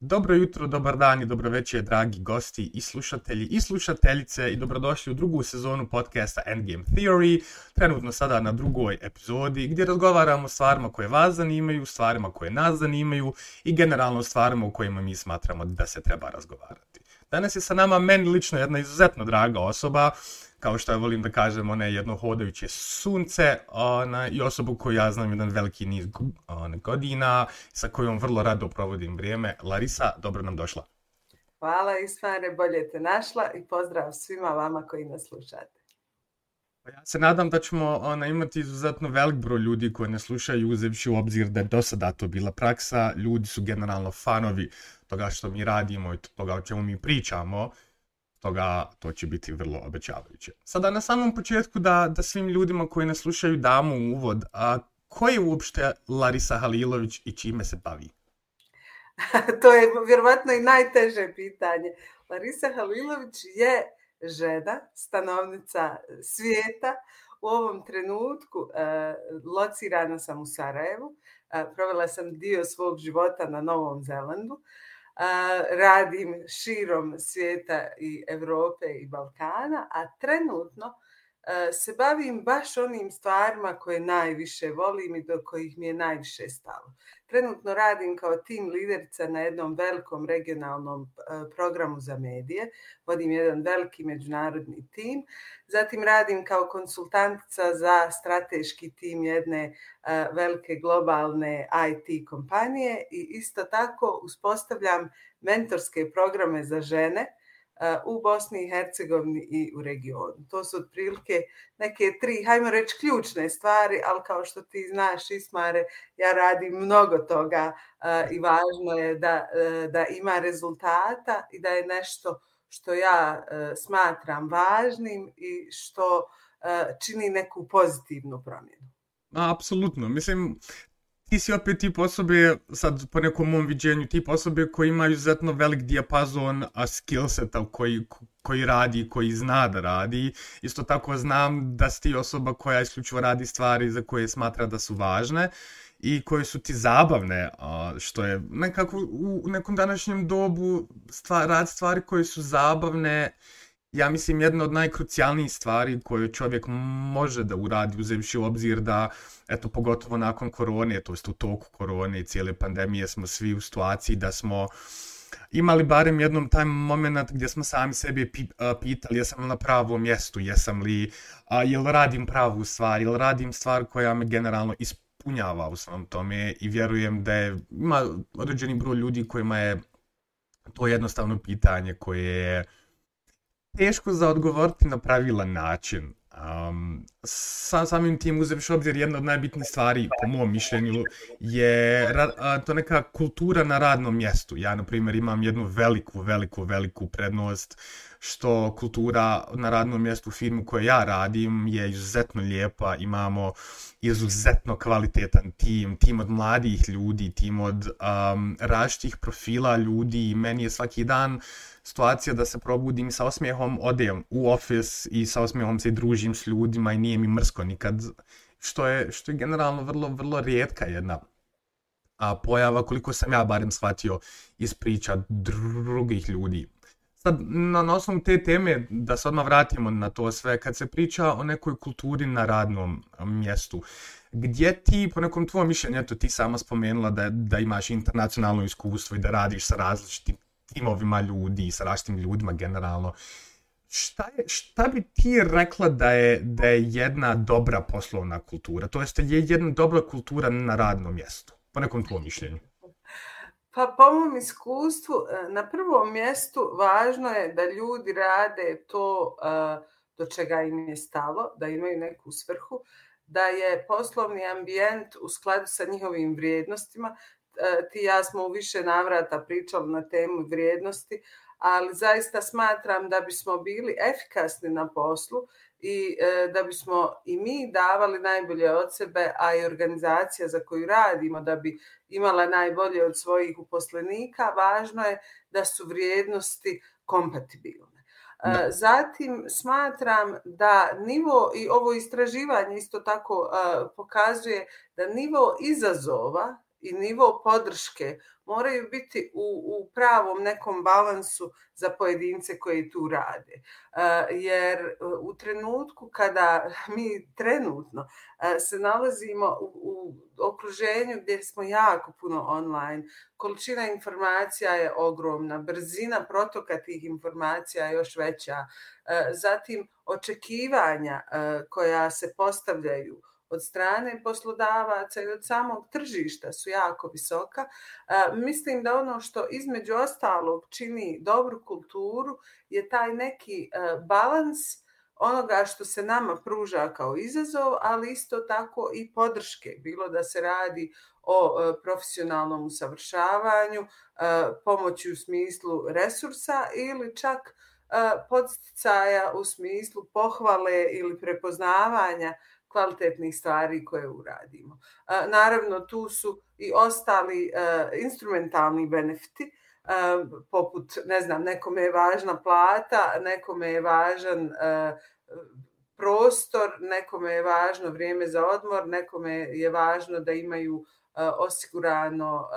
Dobro jutro, dobar dan i dobro večer, dragi gosti i slušatelji i slušateljice i dobrodošli u drugu sezonu podcasta Endgame Theory, trenutno sada na drugoj epizodi gdje razgovaramo o stvarima koje vas zanimaju, stvarima koje nas zanimaju i generalno stvarima u kojima mi smatramo da se treba razgovarati. Danas je sa nama meni lično jedna izuzetno draga osoba, kao što ja volim da kažem, ona je jedno hodajuće sunce ona, i osobu koju ja znam jedan veliki niz ona, godina, sa kojom vrlo rado provodim vrijeme. Larisa, dobro nam došla. Hvala Ismare, bolje te našla i pozdrav svima vama koji nas slušate. Pa ja se nadam da ćemo ona, imati izuzetno velik broj ljudi koji ne slušaju, uzevši u obzir da je do sada to bila praksa. Ljudi su generalno fanovi toga što mi radimo i toga o čemu mi pričamo toga to će biti vrlo obećavajuće. Sada na samom početku da, da svim ljudima koji ne slušaju damo uvod, a ko je uopšte Larisa Halilović i čime se bavi? to je vjerovatno i najteže pitanje. Larisa Halilović je žena, stanovnica svijeta. U ovom trenutku e, locirana sam u Sarajevu. E, provela sam dio svog života na Novom Zelandu. E, radim širom svijeta i Evrope i Balkana, a trenutno E, se bavim baš onim stvarima koje najviše volim i do kojih mi je najviše stalo. Trenutno radim kao tim liderica na jednom velikom regionalnom e, programu za medije. Vodim jedan veliki međunarodni tim. Zatim radim kao konsultantica za strateški tim jedne e, velike globalne IT kompanije i isto tako uspostavljam mentorske programe za žene u Bosni i Hercegovini i u regionu. To su otprilike neke tri, hajmo reći, ključne stvari, ali kao što ti znaš, Ismare, ja radim mnogo toga i važno je da, e, da ima rezultata i da je nešto što ja e, smatram važnim i što e, čini neku pozitivnu promjenu. Apsolutno. Mislim, ti si opet tip osobe, sad po nekom mom viđenju, tip osobe koji ima izuzetno velik dijapazon a skillseta koji, koji radi, koji zna da radi. Isto tako znam da si ti osoba koja isključivo radi stvari za koje smatra da su važne i koje su ti zabavne, što je nekako u nekom današnjem dobu stvar, rad stvari koje su zabavne ja mislim, jedna od najkrucijalnijih stvari koje čovjek može da uradi, uzevši u obzir da, eto, pogotovo nakon korone, to jest u toku korone i cijele pandemije, smo svi u situaciji da smo imali barem jednom taj moment gdje smo sami sebi pitali jesam li na pravom mjestu, jesam li, a, jel radim pravu stvar, jel radim stvar koja me generalno ispunjava u svom tome i vjerujem da je, ima određeni broj ljudi kojima je to jednostavno pitanje koje je teško za odgovoriti na pravilan način. Um, sam, samim tim uzevši obzir jedna od najbitnijih stvari, po mom mišljenju, je ra, a, to neka kultura na radnom mjestu. Ja, na primjer, imam jednu veliku, veliku, veliku prednost što kultura na radnom mjestu u firmu koje ja radim je izuzetno lijepa. Imamo izuzetno kvalitetan tim, tim od mladih ljudi, tim od um, različitih profila ljudi. i Meni je svaki dan situacija da se probudim sa osmijehom, odem u ofis i sa osmijehom se družim s ljudima i nije mi mrsko nikad, što je, što je generalno vrlo, vrlo rijetka jedna a pojava koliko sam ja barem shvatio iz priča drugih ljudi. Sad, na, na osnovu te teme, da se odmah vratimo na to sve, kad se priča o nekoj kulturi na radnom mjestu, gdje ti, po nekom tvojom mišljenju, eto ti sama spomenula da, da imaš internacionalno iskustvo i da radiš sa različitim timovima ljudi, sa različitim ljudima generalno. Šta, je, šta bi ti rekla da je, da je jedna dobra poslovna kultura? To jest, je jedna dobra kultura na radnom mjestu? Po nekom tvojom mišljenju. Pa po mom iskustvu, eh, na prvom mjestu važno je da ljudi rade to uh, do čega im je stalo, da imaju neku svrhu, da je poslovni ambijent u skladu sa njihovim vrijednostima, ti ja smo u više navrata pričali na temu vrijednosti, ali zaista smatram da bismo bili efikasni na poslu i e, da bismo i mi davali najbolje od sebe, a i organizacija za koju radimo da bi imala najbolje od svojih uposlenika, važno je da su vrijednosti kompatibilne. E, zatim smatram da nivo i ovo istraživanje isto tako pokazuje da nivo izazova i nivo podrške moraju biti u, u pravom nekom balansu za pojedince koji tu rade. E, jer e, u trenutku kada mi trenutno e, se nalazimo u, u okruženju gdje smo jako puno online, količina informacija je ogromna, brzina protoka tih informacija je još veća, zatim očekivanja koja se postavljaju od strane poslodavaca i od samog tržišta su jako visoka. E, mislim da ono što između ostalog čini dobru kulturu je taj neki e, balans onoga što se nama pruža kao izazov, ali isto tako i podrške, bilo da se radi o e, profesionalnom usavršavanju, pomoći u smislu resursa ili čak podsticaja u smislu pohvale ili prepoznavanja kvalitetnih stvari koje uradimo. Naravno, tu su i ostali e, instrumentalni benefiti, e, poput, ne znam, nekome je važna plata, nekome je važan e, prostor, nekome je važno vrijeme za odmor, nekome je važno da imaju osigurano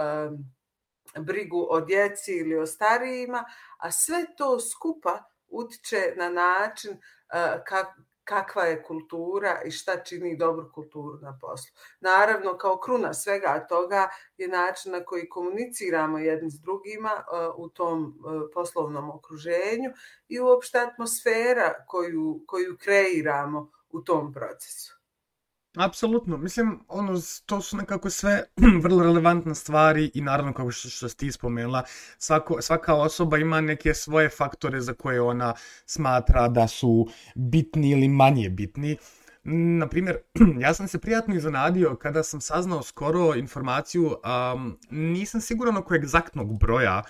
brigu o djeci ili o starijima, a sve to skupa utiče na način kakva je kultura i šta čini dobru kulturu na poslu. Naravno, kao kruna svega toga je način na koji komuniciramo jedni s drugima e, u tom e, poslovnom okruženju i uopšte atmosfera koju, koju kreiramo u tom procesu. Apsolutno, mislim, ono, to su nekako sve vrlo relevantne stvari i naravno, kako što, što ti spomenula, svako, svaka osoba ima neke svoje faktore za koje ona smatra da su bitni ili manje bitni. Naprimjer, ja sam se prijatno iznenadio kada sam saznao skoro informaciju, um, nisam siguran oko egzaktnog broja,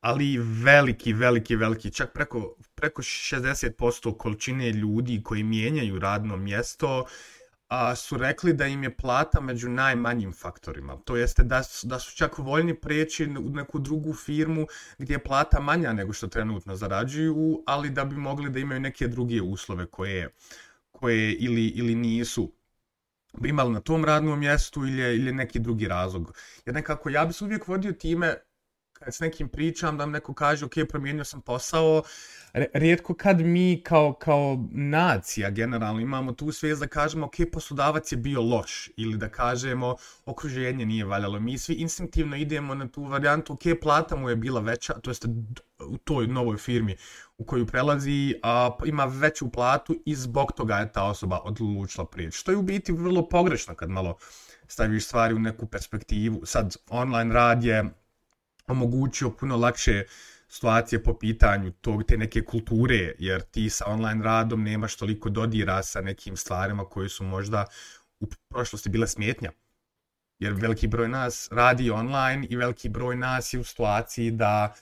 ali veliki, veliki, veliki, čak preko, preko 60% količine ljudi koji mijenjaju radno mjesto a, su rekli da im je plata među najmanjim faktorima. To jeste da su, da su čak voljni preći u neku drugu firmu gdje je plata manja nego što trenutno zarađuju, ali da bi mogli da imaju neke druge uslove koje, koje ili, ili nisu imali na tom radnom mjestu ili, ili neki drugi razlog. Jer nekako ja bi se uvijek vodio time kad s nekim pričam, da mi neko kaže, ok, promijenio sam posao, rijetko kad mi kao, kao nacija generalno imamo tu svijest da kažemo, ok, poslodavac je bio loš, ili da kažemo, okruženje nije valjalo. Mi svi instinktivno idemo na tu varijantu, ok, plata mu je bila veća, to jest u toj novoj firmi u koju prelazi, a, pa ima veću platu i zbog toga je ta osoba odlučila prijeći. Što je u biti vrlo pogrešno kad malo staviš stvari u neku perspektivu. Sad, online rad je omogućio puno lakše situacije po pitanju tog te neke kulture, jer ti sa online radom nemaš toliko dodira sa nekim stvarima koje su možda u prošlosti bile smjetnja. Jer veliki broj nas radi online i veliki broj nas je u situaciji da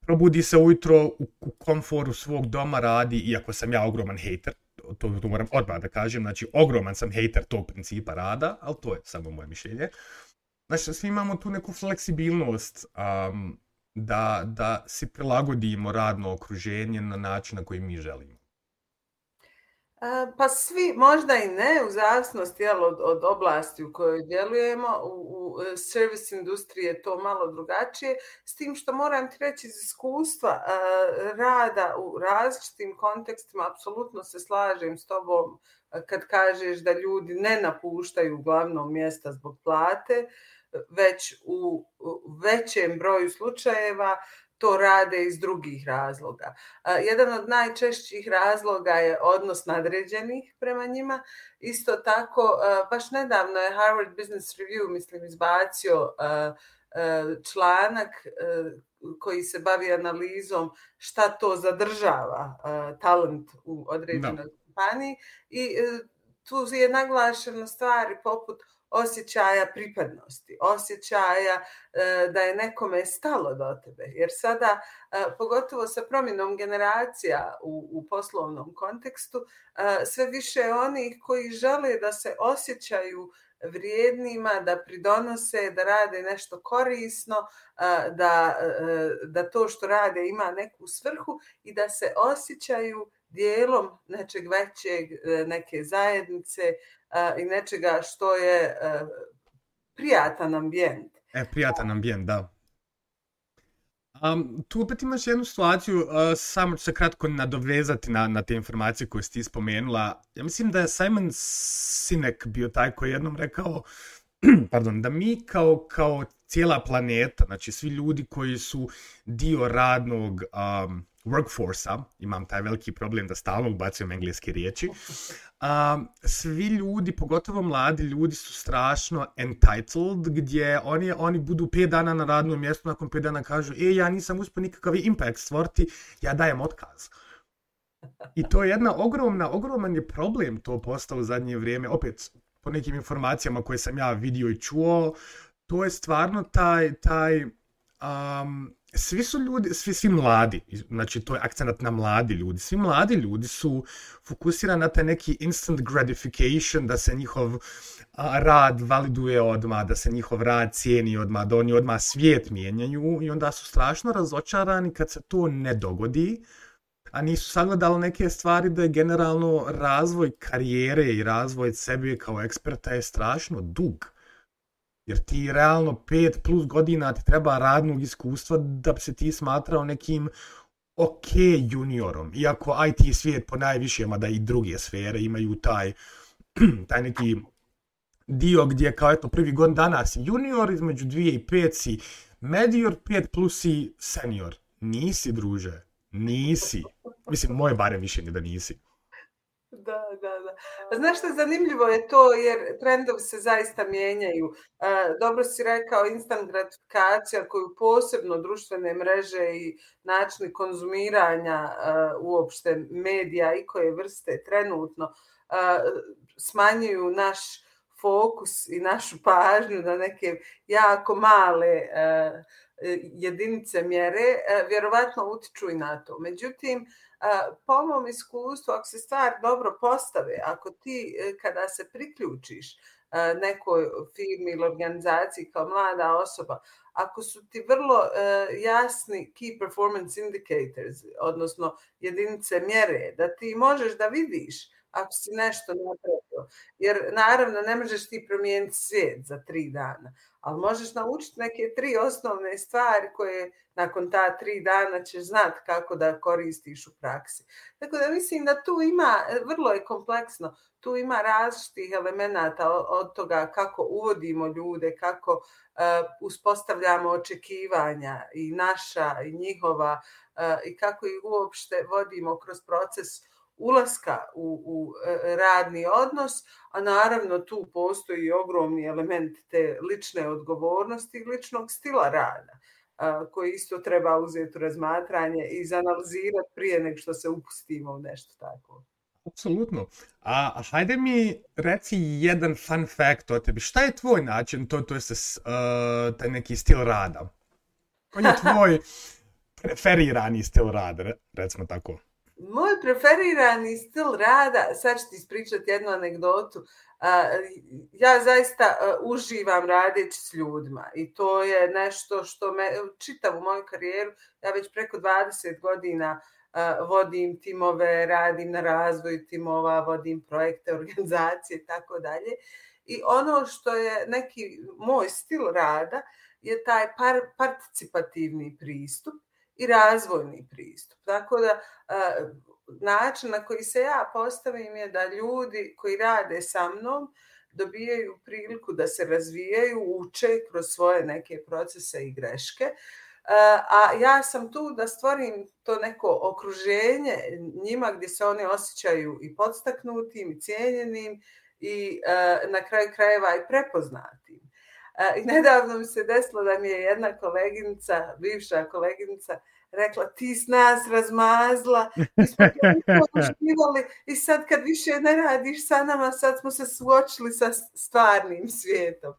probudi se ujutro u, u komforu svog doma radi, iako sam ja ogroman hater, to, to moram odmah da kažem, znači ogroman sam hater tog principa rada, ali to je samo moje mišljenje znaš, svi imamo tu neku fleksibilnost um, da, da se prilagodimo radno okruženje na način na koji mi želimo. Pa svi, možda i ne, u zavisnosti jel, od, od oblasti u kojoj djelujemo, u, u servis service industriji je to malo drugačije, s tim što moram ti reći iz iskustva e, rada u različitim kontekstima, apsolutno se slažem s tobom e, kad kažeš da ljudi ne napuštaju uglavnom mjesta zbog plate, već u većem broju slučajeva to rade iz drugih razloga. Jedan od najčešćih razloga je odnos nadređenih prema njima. Isto tako, baš nedavno je Harvard Business Review, mislim, izbacio članak koji se bavi analizom šta to zadržava talent u određenoj kompaniji i tu je naglašeno stvari poput osjećaja pripadnosti, osjećaja e, da je nekome stalo do tebe. Jer sada, e, pogotovo sa promjenom generacija u, u poslovnom kontekstu, e, sve više onih koji žele da se osjećaju vrijednima, da pridonose, da rade nešto korisno, e, da, e, e, da to što rade ima neku svrhu i da se osjećaju dijelom nečeg većeg, e, neke zajednice, i nečega što je e, prijatan ambijent. E, prijatan ambijent, da. Um, tu opet imaš jednu situaciju, uh, samo ću se kratko nadovezati na, na te informacije koje si ti spomenula. Ja mislim da je Simon Sinek bio taj koji jednom rekao, pardon, da mi kao, kao cijela planeta, znači svi ljudi koji su dio radnog um, workforce-a, imam taj veliki problem da stalno ubacujem engleske riječi, um, svi ljudi, pogotovo mladi ljudi, su strašno entitled, gdje oni, oni budu 5 dana na radnom mjestu, nakon 5 dana kažu, e, ja nisam uspio nikakav impact stvoriti, ja dajem otkaz. I to je jedna ogromna, ogroman je problem to postao u zadnje vrijeme, opet, po nekim informacijama koje sam ja vidio i čuo, to je stvarno taj, taj, um, svi su ljudi, svi, svi mladi, znači to je akcenat na mladi ljudi, svi mladi ljudi su fokusirani na taj neki instant gratification, da se njihov a, rad validuje odma, da se njihov rad cijeni odma, da oni odma svijet mijenjaju i onda su strašno razočarani kad se to ne dogodi, a nisu sagledali neke stvari da je generalno razvoj karijere i razvoj sebe kao eksperta je strašno dug. Jer ti realno 5 plus godina ti treba radnog iskustva da bi se ti smatrao nekim ok juniorom. Iako IT svijet po najviše, mada i druge sfere imaju taj, taj neki dio gdje kao eto prvi godin dana si junior, između 2 i 5 si medior, 5 plus si senior. Nisi, druže. Nisi. Mislim, moje barem mišljenje da nisi. Da, da, da. Znaš što zanimljivo je to jer trendovi se zaista mijenjaju. E, dobro si rekao instant gratifikacija koju posebno društvene mreže i načini konzumiranja e, uopšte medija i koje vrste trenutno e, smanjuju naš fokus i našu pažnju na neke jako male jedinice mjere, vjerovatno utiču i na to. Međutim, po mom iskustvu, ako se stvar dobro postave, ako ti e, kada se priključiš e, nekoj firmi ili organizaciji kao mlada osoba, ako su ti vrlo e, jasni key performance indicators, odnosno jedinice mjere, da ti možeš da vidiš ako si nešto napravio. Jer naravno ne možeš ti promijeniti svijet za tri dana, ali možeš naučiti neke tri osnovne stvari koje nakon ta tri dana ćeš znati kako da koristiš u praksi. Tako da mislim da tu ima, vrlo je kompleksno, tu ima različitih elemenata od toga kako uvodimo ljude, kako uh, uspostavljamo očekivanja i naša i njihova uh, i kako ih uopšte vodimo kroz proces ulaska u, u e, radni odnos, a naravno tu postoji ogromni element te lične odgovornosti i ličnog stila rada koji isto treba uzeti u razmatranje i zanalizirati prije nego što se upustimo u nešto tako. Apsolutno. A hajde mi reci jedan fun fact o tebi. Šta je tvoj način, to, to je uh, taj neki stil rada? Koji je tvoj preferirani stil rada, recimo tako? Moj preferirani stil rada, sad ću ti ispričati jednu anegdotu, ja zaista uživam radeći s ljudima i to je nešto što me čitav u moju karijeru, ja već preko 20 godina vodim timove, radim na razvoju timova, vodim projekte, organizacije i tako dalje. I ono što je neki moj stil rada je taj par, participativni pristup i razvojni pristup. Tako da način na koji se ja postavim je da ljudi koji rade sa mnom dobijaju priliku da se razvijaju, uče kroz svoje neke procese i greške. A ja sam tu da stvorim to neko okruženje njima gdje se oni osjećaju i podstaknutim i cijenjenim i na kraju krajeva i prepoznatim. I nedavno mi se desilo da mi je jedna koleginica, bivša koleginica, rekla ti s nas razmazla, mi smo i sad kad više ne radiš sa nama, sad smo se suočili sa stvarnim svijetom.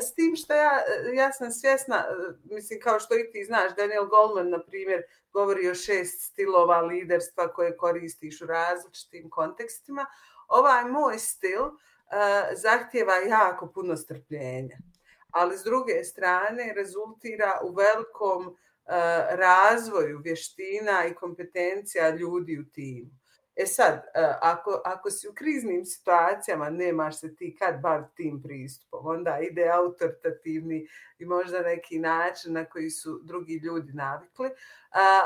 S tim što ja, ja sam svjesna, e, mislim kao što i ti znaš, Daniel Goldman, na primjer, govori o šest stilova liderstva koje koristiš u različitim kontekstima. Ovaj moj stil uh, zahtjeva jako puno strpljenja. Ali s druge strane rezultira u velikom razvoju vještina i kompetencija ljudi u timu. E sad, ako, ako si u kriznim situacijama, nemaš se ti kad bar tim pristupom, onda ide autoritativni i možda neki način na koji su drugi ljudi navikli,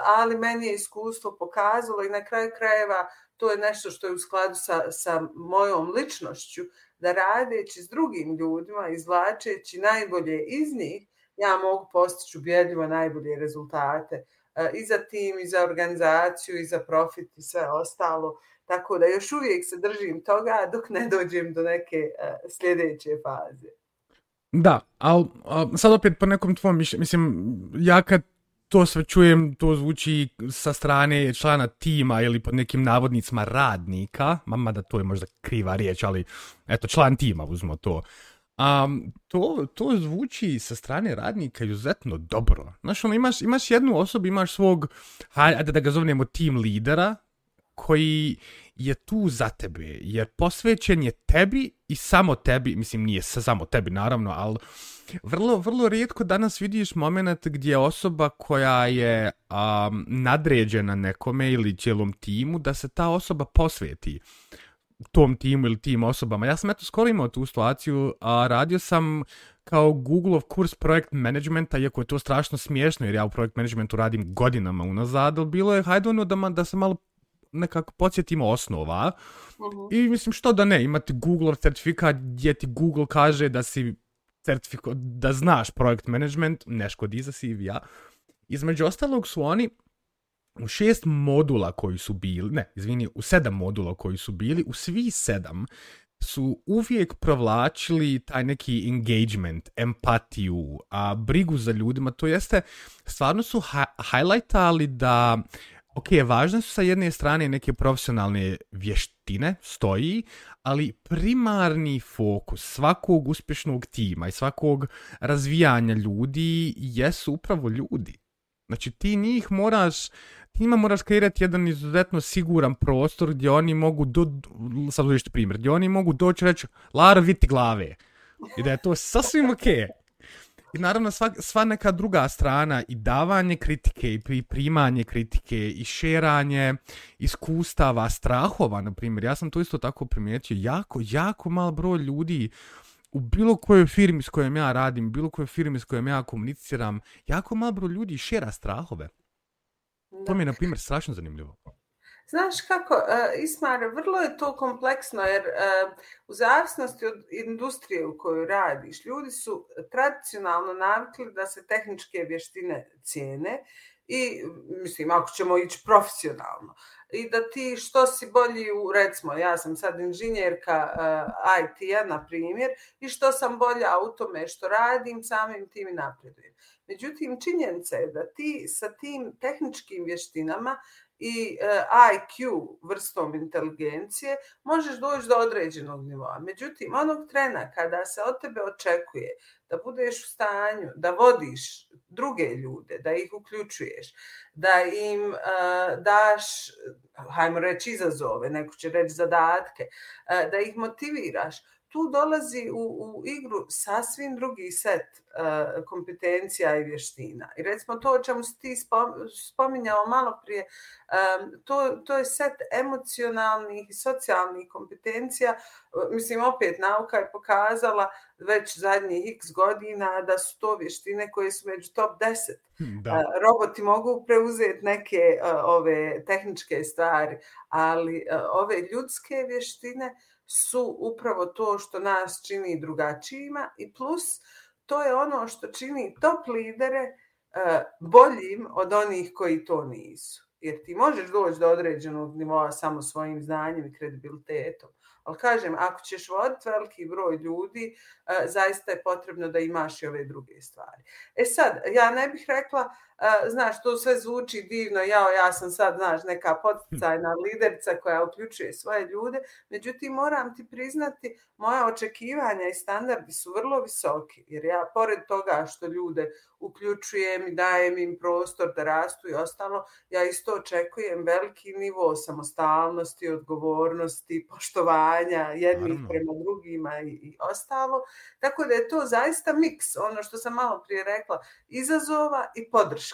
ali meni je iskustvo pokazalo i na kraju krajeva to je nešto što je u skladu sa, sa mojom ličnošću, da radeći s drugim ljudima, izvlačeći najbolje iz njih, ja mogu postići ubjedljivo najbolje rezultate eh, i za tim, i za organizaciju, i za profit i sve ostalo. Tako da još uvijek se držim toga dok ne dođem do neke eh, sljedeće faze. Da, ali sad opet po nekom tvom mišljenju, mislim, ja kad to sve čujem, to zvuči sa strane člana tima ili pod nekim navodnicima radnika, mama da to je možda kriva riječ, ali eto, član tima, uzmo to. Um, to, to zvuči sa strane radnika izuzetno dobro. Znaš, ono, imaš, imaš jednu osobu, imaš svog, hajde da ga zovnemo team lidera, koji je tu za tebe, jer posvećen je tebi i samo tebi, mislim nije samo tebi naravno, ali vrlo, vrlo rijetko danas vidiš moment gdje osoba koja je um, nadređena nekome ili cijelom timu, da se ta osoba posveti tom timu ili tim osobama. Ja sam eto skoro imao tu situaciju, a radio sam kao Google of kurs projekt managementa, iako je to strašno smiješno jer ja u projekt managementu radim godinama unazad, ali bilo je hajde ono da, da se malo nekako podsjetimo osnova. Uh-huh. I mislim što da ne, imati Google certifikat gdje ti Google kaže da si certifikat, da znaš projekt management, ne škodi za CV-a. Između ostalog su oni u šest modula koji su bili, ne, izvini, u sedam modula koji su bili, u svi sedam su uvijek provlačili taj neki engagement, empatiju, a brigu za ljudima, to jeste, stvarno su highlightali da, ok, važne su sa jedne strane neke profesionalne vještine, stoji, ali primarni fokus svakog uspješnog tima i svakog razvijanja ljudi jesu upravo ljudi. Znači ti njih moraš njima moraš kreirati jedan izuzetno siguran prostor gdje oni mogu, do, sad uvište primjer, gdje oni mogu doći reći, Lara, viti glave. I da je to sasvim ok. I naravno sva, sva neka druga strana i davanje kritike i primanje kritike i šeranje iskustava, strahova, na primjer. Ja sam to isto tako primijetio. Jako, jako mal broj ljudi u bilo kojoj firmi s kojom ja radim, bilo kojoj firmi s kojom ja komuniciram, jako mal broj ljudi šera strahove. To mi je, na primjer, strašno zanimljivo. Znaš kako, uh, Ismar, vrlo je to kompleksno, jer uh, u zavisnosti od industrije u kojoj radiš, ljudi su tradicionalno navikli da se tehničke vještine cijene i, mislim, ako ćemo ići profesionalno, i da ti što si bolji u, recimo, ja sam sad inženjerka e, uh, IT-a, na primjer, i što sam bolja u tome što radim, samim tim i napredujem. Međutim, činjenica je da ti sa tim tehničkim vještinama i e, IQ vrstom inteligencije možeš doći do određenog nivoa. Međutim, onog trena kada se od tebe očekuje da budeš u stanju da vodiš druge ljude, da ih uključuješ, da im uh, daš, hajmo reći, izazove, neko će reći zadatke, uh, da ih motiviraš, tu dolazi u, u igru sasvim drugi set uh, kompetencija i vještina. I recimo to o čemu si ti spominjao malo prije, um, to, to je set emocionalnih i socijalnih kompetencija. Mislim, opet nauka je pokazala već zadnjih x godina da su to vještine koje su među top 10. Hm, da. Uh, roboti mogu preuzeti neke uh, ove tehničke stvari, ali uh, ove ljudske vještine su upravo to što nas čini drugačijima i plus to je ono što čini top lidere e, boljim od onih koji to nisu. Jer ti možeš doći do određenog nivoa samo svojim znanjem i kredibilitetom. Ali kažem, ako ćeš voditi veliki broj ljudi, e, zaista je potrebno da imaš i ove druge stvari. E sad, ja ne bih rekla, uh, znaš, to sve zvuči divno, jao, ja sam sad, znaš, neka poticajna liderica koja uključuje svoje ljude, međutim, moram ti priznati, moja očekivanja i standardi su vrlo visoki, jer ja, pored toga što ljude uključujem i dajem im prostor da rastu i ostalo, ja isto očekujem veliki nivo samostalnosti, odgovornosti, poštovanja jednih Naravno. prema drugima i, i ostalo. Tako da je to zaista miks, ono što sam malo prije rekla, izazova i podrške.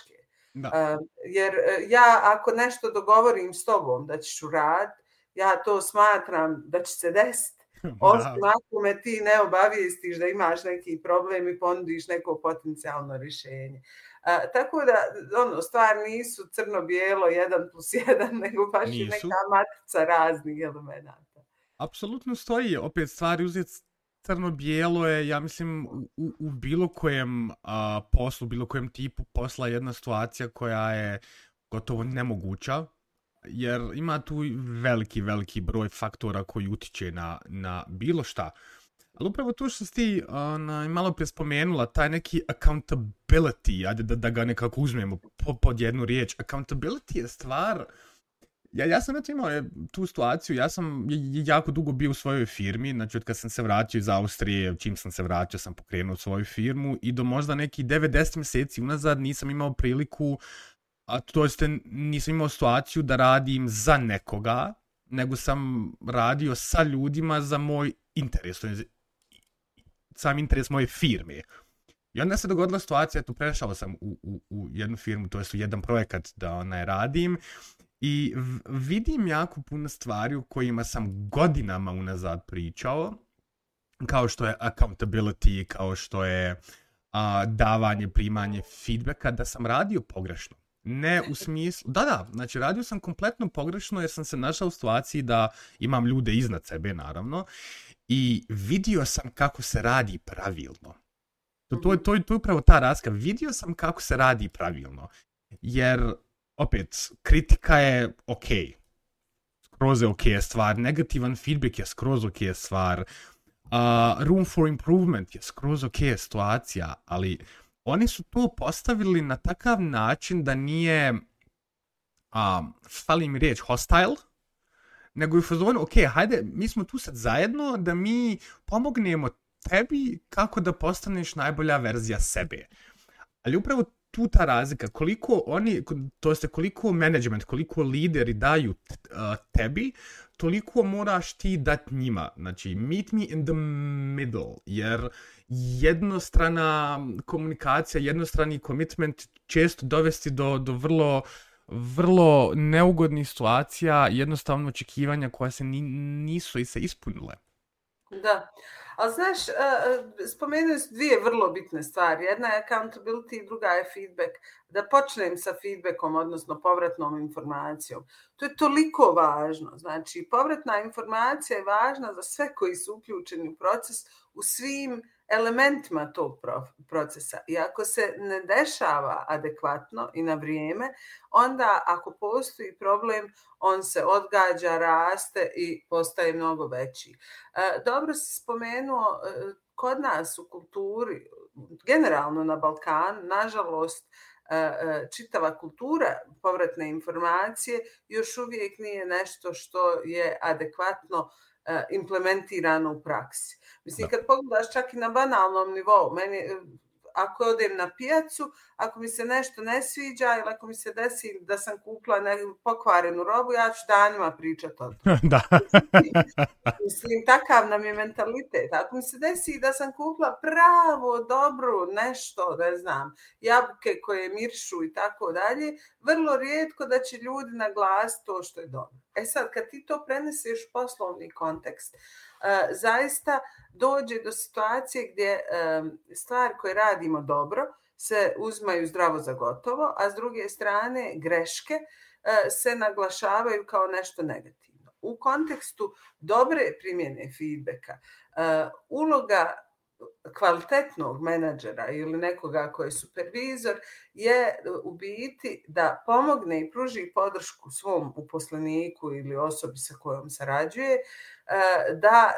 Da. Jer ja ako nešto dogovorim s tobom da ćeš uraditi, ja to smatram da će se desiti. Osim ako me ti ne obavistiš da imaš neki problem i ponudiš neko potencijalno rješenje. A, tako da, ono, stvar nisu crno-bijelo, jedan plus jedan, nego baš nisu. neka matica raznih elemenata. Apsolutno stoji, opet stvari uzeti crno-bijelo je, ja mislim, u, u bilo kojem a, poslu, bilo kojem tipu posla jedna situacija koja je gotovo nemoguća, jer ima tu veliki, veliki broj faktora koji utiče na, na bilo šta. Ali upravo to što si ti ona, malo prije spomenula, taj neki accountability, ajde da, da ga nekako uzmemo po, pod jednu riječ. Accountability je stvar... Ja, ja sam eto imao e, tu situaciju, ja sam jako dugo bio u svojoj firmi, znači od kad sam se vratio iz Austrije, čim sam se vratio sam pokrenuo svoju firmu i do možda neki 90 mjeseci unazad nisam imao priliku a to jeste nisam imao situaciju da radim za nekoga, nego sam radio sa ljudima za moj interes, to je sam interes moje firme. I onda se dogodila situacija, eto prešao sam u, u, u jednu firmu, to jest u jedan projekat da onaj radim, i vidim jako puno stvari u kojima sam godinama unazad pričao, kao što je accountability, kao što je a, davanje, primanje feedbacka, da sam radio pogrešno. Ne u smislu, da, da, znači radio sam kompletno pogrešno jer sam se našao u situaciji da imam ljude iznad sebe, naravno, i vidio sam kako se radi pravilno. To, to, to, to je upravo ta raska. Vidio sam kako se radi pravilno. Jer, opet, kritika je ok. Skroz je ok stvar. Negativan feedback je skroz ok stvar. Uh, room for improvement je skroz ok situacija. Ali, oni su to postavili na takav način da nije a, fali mi riječ hostile, nego je fazon, ok, hajde, mi smo tu sad zajedno da mi pomognemo tebi kako da postaneš najbolja verzija sebe. Ali upravo tu ta razlika, koliko oni, to jeste koliko management, koliko lideri daju tebi, toliko moraš ti dati njima. Znači, meet me in the middle, jer jednostrana komunikacija, jednostrani commitment često dovesti do, do vrlo vrlo neugodnih situacija, jednostavno očekivanja koja se ni, nisu i se ispunile. Da. Ali znaš, e, e, spomenuli su dvije vrlo bitne stvari. Jedna je accountability, druga je feedback. Da počnem sa feedbackom, odnosno povratnom informacijom. To je toliko važno. Znači, povratna informacija je važna za sve koji su uključeni u proces u svim elementima tog procesa. I ako se ne dešava adekvatno i na vrijeme, onda ako postoji problem, on se odgađa, raste i postaje mnogo veći. E, dobro si spomenuo, e, kod nas u kulturi, generalno na Balkanu, nažalost, e, čitava kultura povratne informacije još uvijek nije nešto što je adekvatno implementirano u praksi. Mislim, kad pogledaš čak i na banalnom nivou, meni, ako odem na pijacu, ako mi se nešto ne sviđa ili ako mi se desi da sam kupila neku pokvarenu robu, ja ću danima pričati o tome. Da. Mislim, takav nam je mentalitet. Ako mi se desi da sam kupila pravo, dobro, nešto, ne znam, jabuke koje miršu i tako dalje, vrlo rijetko da će ljudi naglasiti to što je dobro. E sad, kad ti to preneseš u poslovni kontekst, uh, zaista dođe do situacije gdje um, stvari koje radimo dobro se uzmaju zdravo za gotovo, a s druge strane greške e, se naglašavaju kao nešto negativno. U kontekstu dobre primjene feedbacka, e, uloga kvalitetnog menadžera ili nekoga koji je supervizor je u biti da pomogne i pruži podršku svom uposleniku ili osobi sa kojom sarađuje e, da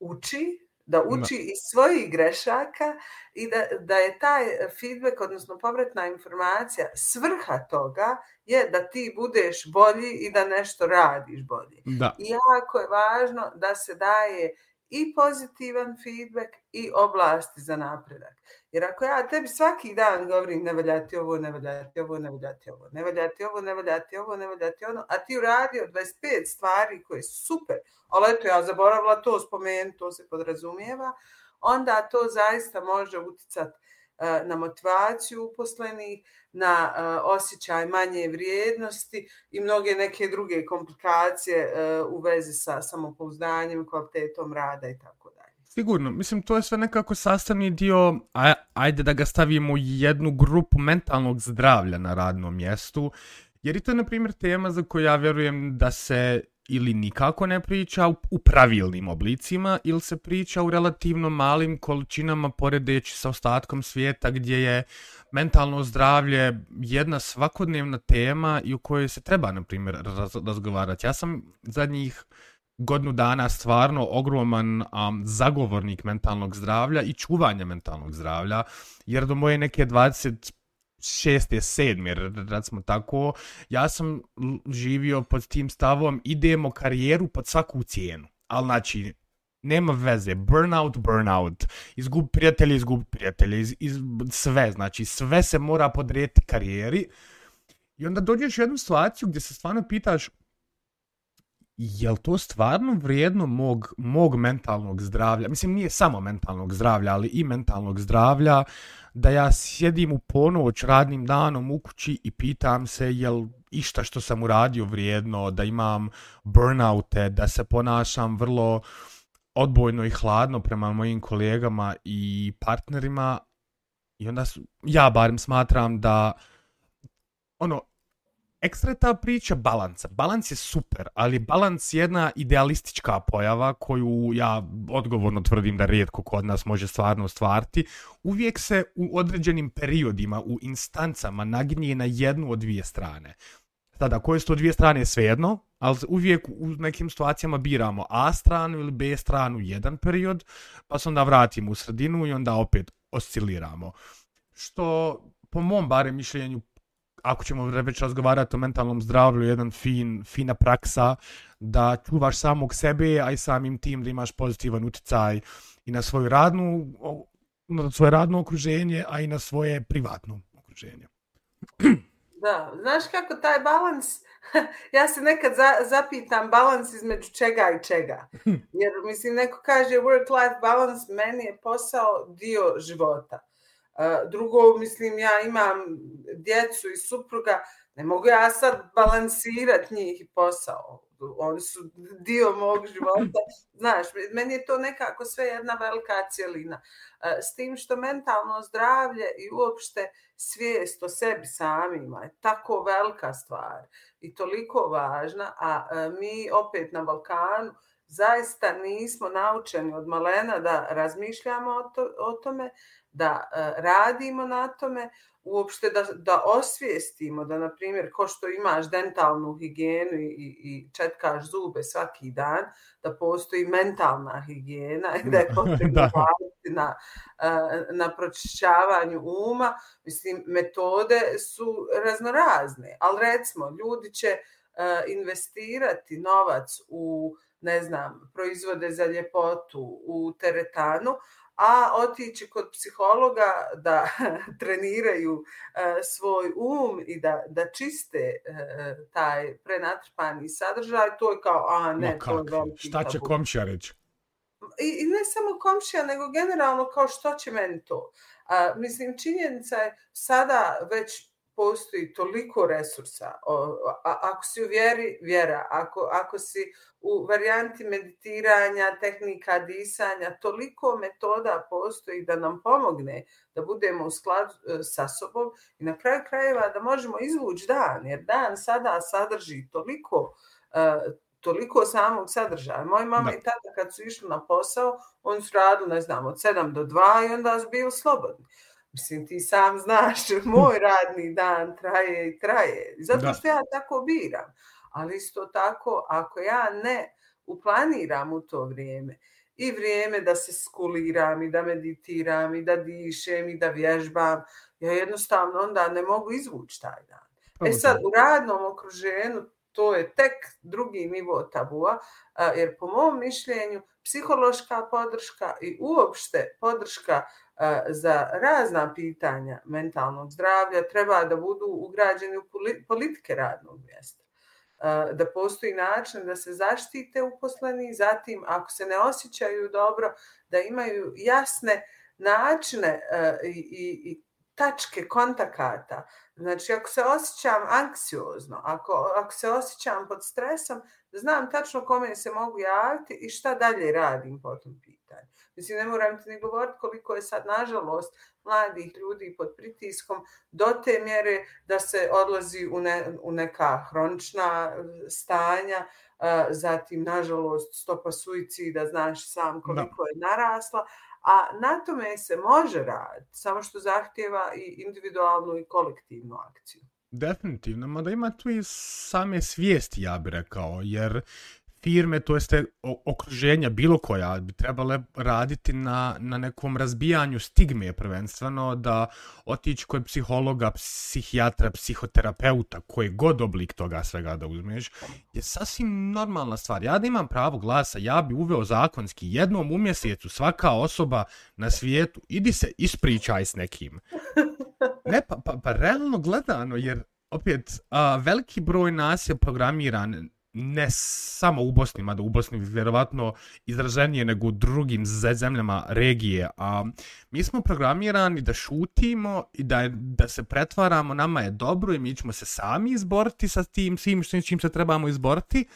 uči da uči iz svojih grešaka i da, da je taj feedback, odnosno povratna informacija, svrha toga je da ti budeš bolji i da nešto radiš bolje. Da. I jako je važno da se daje i pozitivan feedback i oblasti za napredak. Jer ako ja tebi svaki dan govorim ne valjati ovo, ne valjati ovo, ne valjati ovo, ne valjati ovo, ne valjati ovo, ne valjati ono, a ti uradio 25 stvari koje su super, ali eto ja zaboravila to spomenuti, to se podrazumijeva, onda to zaista može uticati E, na motivaciju uposlenih, na e, osjećaj manje vrijednosti i mnoge neke druge komplikacije e, u vezi sa samopouzdanjem, kvalitetom rada i tako dalje. Sigurno, mislim, to je sve nekako sastavni dio, ajde da ga stavimo u jednu grupu mentalnog zdravlja na radnom mjestu, jer i to je, na primjer, tema za koju ja vjerujem da se ili nikako ne priča u pravilnim oblicima ili se priča u relativno malim količinama poredeći sa ostatkom svijeta gdje je mentalno zdravlje jedna svakodnevna tema i u kojoj se treba, na primjer, razgovarati. Ja sam zadnjih godinu dana stvarno ogroman um, zagovornik mentalnog zdravlja i čuvanja mentalnog zdravlja, jer do moje neke 20 šeste, sedme, recimo tako, ja sam živio pod tim stavom, idemo karijeru pod svaku cijenu. Ali znači, nema veze, burnout, burnout, izgub prijatelje, izgub prijatelje, iz, iz, sve, znači sve se mora podrijeti karijeri. I onda dođeš u jednu situaciju gdje se stvarno pitaš, je li to stvarno vrijedno mog, mog mentalnog zdravlja? Mislim, nije samo mentalnog zdravlja, ali i mentalnog zdravlja, da ja sjedim u ponoć radnim danom u kući i pitam se je išta što sam uradio vrijedno, da imam burnoute, da se ponašam vrlo odbojno i hladno prema mojim kolegama i partnerima. I onda su, ja barem smatram da ono, ekstra je ta priča balanca. Balans je super, ali balans je jedna idealistička pojava koju ja odgovorno tvrdim da rijetko kod nas može stvarno stvarti. Uvijek se u određenim periodima, u instancama naginje na jednu od dvije strane. Sada, koje su to dvije strane svejedno, ali uvijek u nekim situacijama biramo A stranu ili B stranu jedan period, pa se onda vratimo u sredinu i onda opet osciliramo. Što, po mom barem mišljenju, ako ćemo već razgovarati o mentalnom zdravlju, jedan fin, fina praksa da čuvaš samog sebe, a i samim tim da imaš pozitivan utjecaj i na svoju radnu, na svoje radno okruženje, a i na svoje privatno okruženje. Da, znaš kako taj balans, ja se nekad za, zapitam balans između čega i čega. Jer mislim, neko kaže work-life balance, meni je posao dio života. Drugo, mislim, ja imam djecu i supruga, ne mogu ja sad balansirati njih i posao. Oni su dio mog života. Znaš, meni je to nekako sve jedna velika cijelina. S tim što mentalno zdravlje i uopšte svijest o sebi samima je tako velika stvar i toliko važna, a mi opet na Balkanu zaista nismo naučeni od malena da razmišljamo o, to, o tome, da uh, radimo na tome, uopšte da, da osvijestimo da, na primjer, ko što imaš dentalnu higijenu i, i četkaš zube svaki dan, da postoji mentalna higijena i da je potrebno na, uh, na pročišćavanju uma. Mislim, metode su raznorazne, ali recimo, ljudi će uh, investirati novac u ne znam, proizvode za ljepotu u teretanu, a otići kod psihologa da treniraju uh, svoj um i da, da čiste uh, taj prenatrpani sadržaj, to je kao, a ne, no, to je veliki Šta će komšija reći? I, I ne samo komšija, nego generalno kao što će meni to. Uh, mislim, činjenica je sada već postoji toliko resursa. O, a, ako si u vjeri, vjera. Ako, ako si u varijanti meditiranja, tehnika disanja, toliko metoda postoji da nam pomogne da budemo u skladu e, sa sobom i na kraju krajeva da možemo izvući dan, jer dan sada sadrži toliko uh, toliko samog sadržaja. Moji mama da. i tata kad su išli na posao, oni su radili, ne znam, od 7 do 2 i onda su bili slobodni. Mislim, ti sam znaš, moj radni dan traje i traje. Zato što ja tako biram. Ali isto tako, ako ja ne uplaniram u to vrijeme, i vrijeme da se skuliram i da meditiram i da dišem i da vježbam, ja jednostavno onda ne mogu izvući taj dan. E sad, u radnom okruženju to je tek drugi nivo tabua, jer po mom mišljenju psihološka podrška i uopšte podrška za razna pitanja mentalnog zdravlja treba da budu ugrađeni u politike radnog mjesta. Da postoji način da se zaštite uposleni, zatim ako se ne osjećaju dobro, da imaju jasne načine i, i, i tačke kontakata. Znači, ako se osjećam anksiozno, ako, ako se osjećam pod stresom, znam tačno kome se mogu javiti i šta dalje radim po tom pitanju. Mislim, ne moram ti ni govoriti koliko je sad, nažalost, mladih ljudi pod pritiskom do te mjere da se odlazi u, ne, u neka hronična stanja, zatim, nažalost, stopa suicida, znaš sam koliko da. je narasla, a na tome se može raditi, samo što zahtjeva i individualnu i kolektivnu akciju. Definitivno, mada ima tu i same svijesti, ja bih rekao, jer firme, to jeste okruženja bilo koja, bi trebale raditi na, na nekom razbijanju stigme prvenstveno, da otići kod psihologa, psihijatra, psihoterapeuta, koji god oblik toga svega da uzmeš, je sasvim normalna stvar. Ja da imam pravo glasa, ja bi uveo zakonski jednom u mjesecu svaka osoba na svijetu, idi se ispričaj s nekim. Ne, pa, pa, pa realno gledano, jer opet, a, veliki broj nas je programiran ne samo u Bosni, mada u Bosni vjerovatno izraženije nego u drugim zemljama regije, a mi smo programirani da šutimo i da, da se pretvaramo, nama je dobro i mi ćemo se sami izboriti sa tim svim što čim se trebamo izboriti.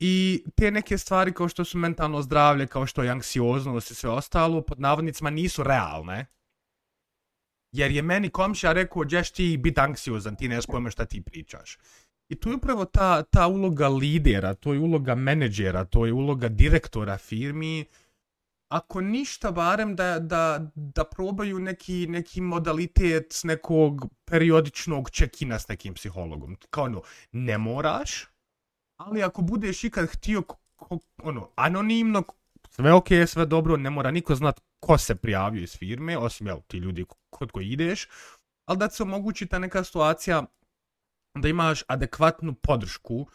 I te neke stvari kao što su mentalno zdravlje, kao što je anksioznost i sve ostalo, pod navodnicima nisu realne. Jer je meni komšija rekao, đeš ti biti anksiozan, ti ne pojma šta ti pričaš. I tu je upravo ta, ta uloga lidera, to je uloga menedžera, to je uloga direktora firmi. Ako ništa, barem da, da, da probaju neki, neki modalitet nekog periodičnog čekina s nekim psihologom. Kao ono, ne moraš, ali ako budeš ikad htio ono, anonimno, sve ok, sve dobro, ne mora niko znat ko se prijavio iz firme, osim jel, ti ljudi kod koji ideš, ali da se omogući ta neka situacija da imaš adekvatnu podršku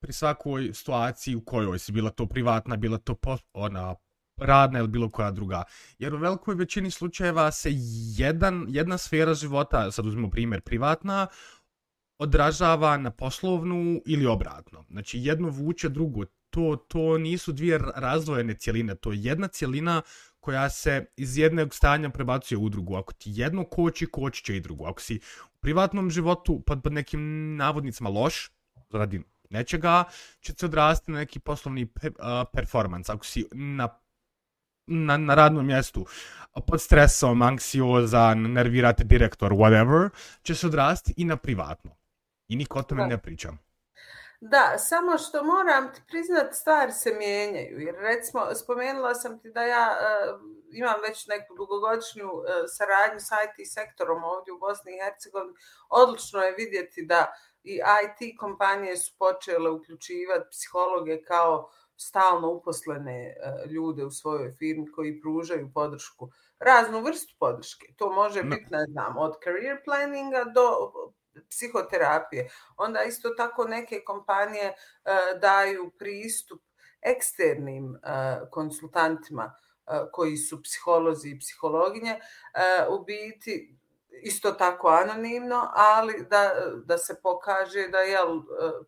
pri svakoj situaciji u kojoj si bila to privatna, bila to po, ona radna ili bilo koja druga. Jer u velikoj većini slučajeva se jedan, jedna sfera života, sad uzmemo primjer privatna, odražava na poslovnu ili obratno. Znači jedno vuče drugo. To, to nisu dvije razdvojene cijeline, to je jedna cijelina koja se iz jednog stanja prebacuje u drugu. Ako ti jedno koči, koči će i drugo. Ako si privatnom životu pod, pod nekim navodnicima loš, radi nečega, će se odrasti na neki poslovni pe, uh, performance. Ako si na, na, na radnom mjestu pod stresom, anksiozan, nervirate direktor, whatever, će se odrasti i na privatno. I niko o tome ne pričam. Da, samo što moram ti priznat, stvari se mijenjaju. Jer recimo, spomenula sam ti da ja uh, imam već neku dugogodišnju uh, saradnju sa IT sektorom ovdje u Bosni i Hercegovini. Odlično je vidjeti da i IT kompanije su počele uključivati psihologe kao stalno uposlene uh, ljude u svojoj firmi koji pružaju podršku, raznu vrstu podrške. To može biti, ne znam, od career planninga do psihoterapije. Onda isto tako neke kompanije e, daju pristup eksternim e, konsultantima e, koji su psiholozi i psihologinje u biti isto tako anonimno, ali da, da se pokaže da jel,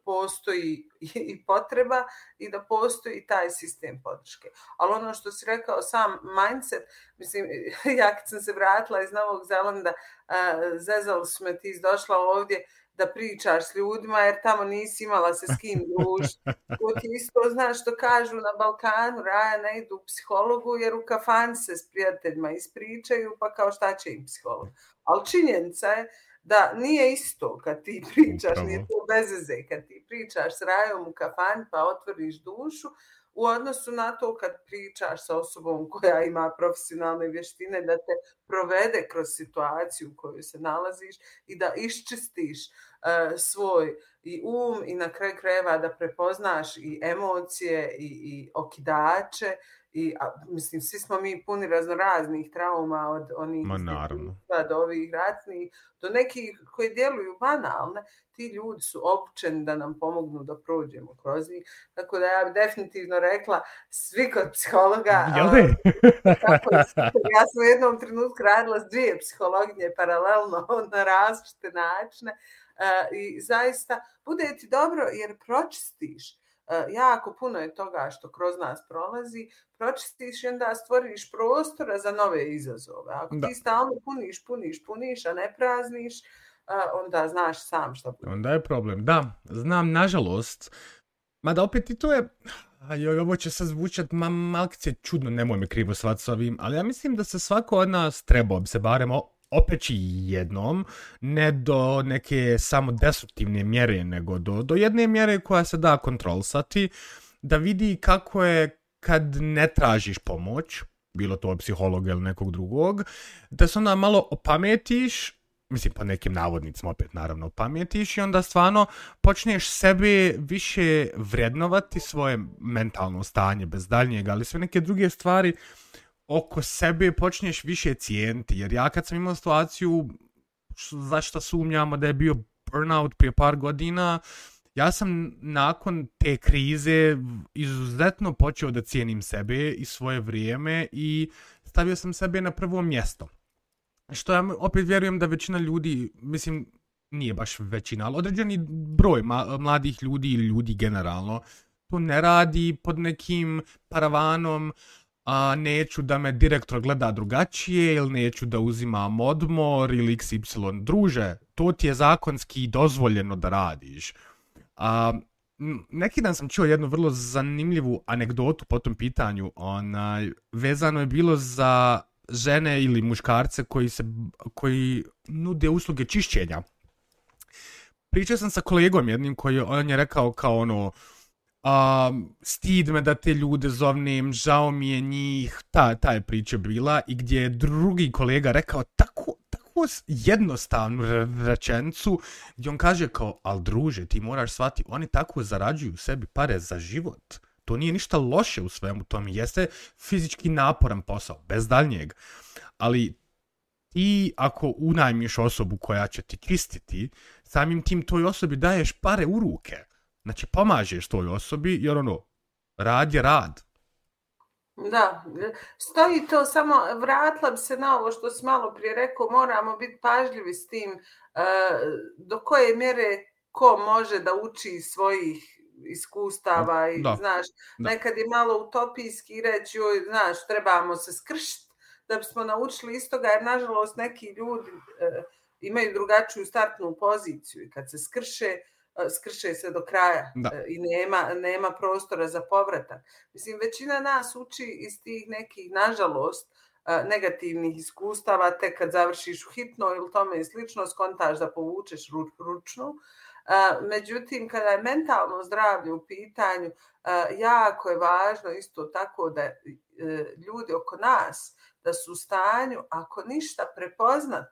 postoji i potreba i da postoji taj sistem podrške. Ali ono što si rekao, sam mindset, mislim, ja kad sam se vratila iz Novog Zelanda, zezali su me ti došla ovdje, da pričaš s ljudima, jer tamo nisi imala se s kim družiti. To ti isto znaš što kažu na Balkanu, raja ne idu u psihologu, jer u kafan se s prijateljima ispričaju, pa kao šta će im psiholog. Ali činjenica je da nije isto kad ti pričaš, Upravo. nije to bezeze, kad ti pričaš s rajom u kafan pa otvoriš dušu, u odnosu na to kad pričaš sa osobom koja ima profesionalne vještine da te provede kroz situaciju u kojoj se nalaziš i da iščistiš uh, svoj i um i na kraj krajeva da prepoznaš i emocije i, i okidače i a, mislim svi smo mi puni raznoraznih trauma od onih Ma, naravno. do ovih ratnih do nekih koji djeluju banalne. Ti ljudi su opučeni da nam pomognu da prođemo kroz njih. Tako da ja bih definitivno rekla svi kod psihologa Jel tako, ja sam u jednom trenutku radila s dvije psihologinje paralelno na različite načine uh, i zaista bude ti dobro jer pročistiš jako puno je toga što kroz nas prolazi, pročistiš i onda stvoriš prostora za nove izazove. Ako Da. ti stalno puniš, puniš, puniš, a ne prazniš, e, onda znaš sam šta bude. Onda je problem. Da, znam, nažalost. Mada opet i to je... Joj, ovo će sad zvučat ma, malkice čudno, nemoj me krivo svat s ovim, ali ja mislim da se svako od nas trebao bi se barem opeći jednom, ne do neke samo destruktivne mjere, nego do, do jedne mjere koja se da kontrolsati, da vidi kako je kad ne tražiš pomoć, bilo to psihologa ili nekog drugog, da se onda malo opametiš, mislim po nekim navodnicima opet naravno pametiš i onda stvarno počneš sebe više vrednovati svoje mentalno stanje bez daljnjega, ali sve neke druge stvari oko sebe počinješ više cijeniti, jer ja kad sam imao situaciju zašto sumnjamo da je bio burnout prije par godina, ja sam nakon te krize izuzetno počeo da cijenim sebe i svoje vrijeme i stavio sam sebe na prvo mjesto. Što ja opet vjerujem da većina ljudi, mislim, nije baš većina, ali određeni broj mladih ljudi ili ljudi generalno, to ne radi pod nekim paravanom, a neću da me direktor gleda drugačije ili neću da uzimam odmor ili XY. Druže, to ti je zakonski dozvoljeno da radiš. A, neki dan sam čuo jednu vrlo zanimljivu anegdotu po tom pitanju. Onaj, vezano je bilo za žene ili muškarce koji se koji nude usluge čišćenja. Pričao sam sa kolegom jednim koji on je rekao kao ono um, stid me da te ljude zovnem, žao mi je njih, ta, ta je priča bila i gdje je drugi kolega rekao tako, tako jednostavnu rečencu gdje on kaže kao, al druže, ti moraš shvati, oni tako zarađuju sebi pare za život. To nije ništa loše u svemu tome, jeste fizički naporan posao, bez daljnjeg. Ali ti ako unajmiš osobu koja će ti čistiti, samim tim toj osobi daješ pare u ruke. Znači, pomažeš toj osobi, jer ono, rad je rad. Da, stoji to samo, vratila bi se na ovo što si malo prije rekao, moramo biti pažljivi s tim e, do koje mjere ko može da uči svojih iskustava i Da, znaš, da. nekad je malo utopijski reći, joj, znaš, trebamo se skršiti da bismo naučili iz toga, jer nažalost neki ljudi e, imaju drugačiju startnu poziciju i kad se skrše, skrše se do kraja Da. e, i nema, nema prostora za povratak. Mislim, većina nas uči iz tih nekih, nažalost, e, negativnih iskustava, tek kad završiš u hitno ili tome i slično, skontaš da povučeš ru- ručnu. E, Međutim, kada je mentalno zdravlje u pitanju, e, jako je važno isto tako da e, ljudi oko nas da su u stanju, ako ništa, prepoznat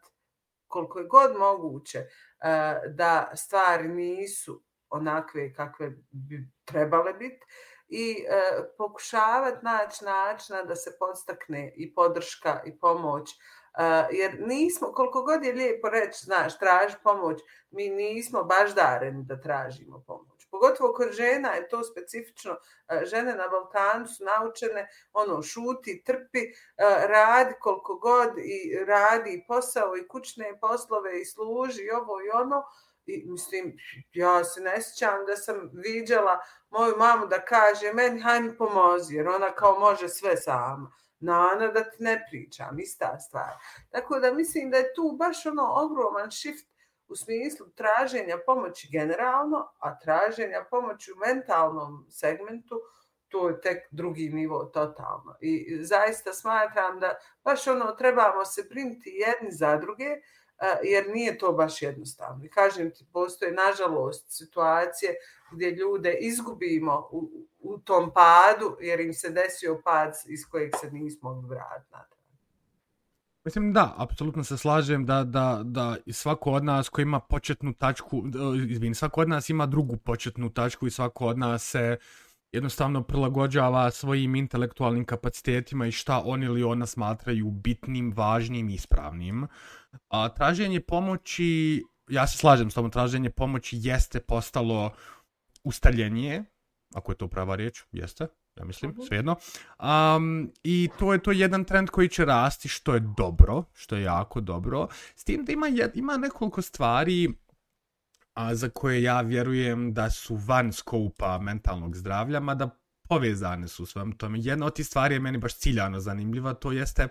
koliko je god moguće e, Eh, da stvari nisu onakve kakve bi trebale biti i eh, e, pokušavati naći načina da se podstakne i podrška i pomoć. Uh, jer nismo, koliko god je lijepo reći, znaš, traži pomoć, mi nismo baš dareni da tražimo pomoć. Pogotovo kod žena je to specifično. uh, žene na Balkanu su naučene, ono, šuti, trpi, uh, radi koliko god i radi i posao i kućne poslove i služi i ovo i ono. I mislim, ja se ne sjećam da sam viđala moju mamu da kaže meni hajde mi pomozi jer ona kao može sve sama. Nana da ti ne pričam, ista stvar. Tako da mislim da je tu baš ono ogroman shift u smislu traženja pomoći generalno, a traženja pomoći u mentalnom segmentu, to je tek drugi nivo totalno. I zaista smatram da baš ono trebamo se primiti jedni za druge, uh, jer nije to baš jednostavno. I kažem ti, postoje nažalost situacije gdje ljude izgubimo u, u tom padu, jer im se desio pad iz kojeg se nismo mogli vratiti natrag. Mislim da, apsolutno se slažem da, da, da svako od nas koji ima početnu tačku, e, izvini, svako od nas ima drugu početnu tačku i svako od nas se jednostavno prilagođava svojim intelektualnim kapacitetima i šta on ili ona smatraju bitnim, važnim i ispravnim. A traženje pomoći, ja se slažem s tom, traženje pomoći jeste postalo ustaljenije, ako je to prava riječ, jeste, ja mislim, svejedno. Um, I to je to jedan trend koji će rasti, što je dobro, što je jako dobro. S tim da ima, jed- ima nekoliko stvari a za koje ja vjerujem da su van skopa mentalnog zdravlja, mada povezane su s vam tome. Jedna od tih stvari je meni baš ciljano zanimljiva, to jeste,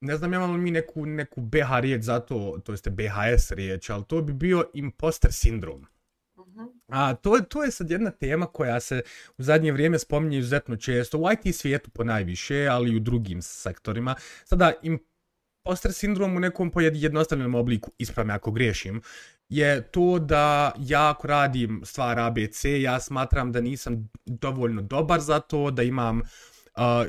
ne znam imamo li mi neku, neku BH riječ za to, to jeste BHS riječ, ali to bi bio imposter sindrom. Mhm. A to to je sad jedna tema koja se u zadnje vrijeme spominje izuzetno često, u IT svijetu po najviše, ali i u drugim sektorima. Sada, imposter sindrom u nekom jednostavnom obliku, ispravme ako griješim, je to da ja ako radim stvar ABC, ja smatram da nisam dovoljno dobar za to, da imam uh,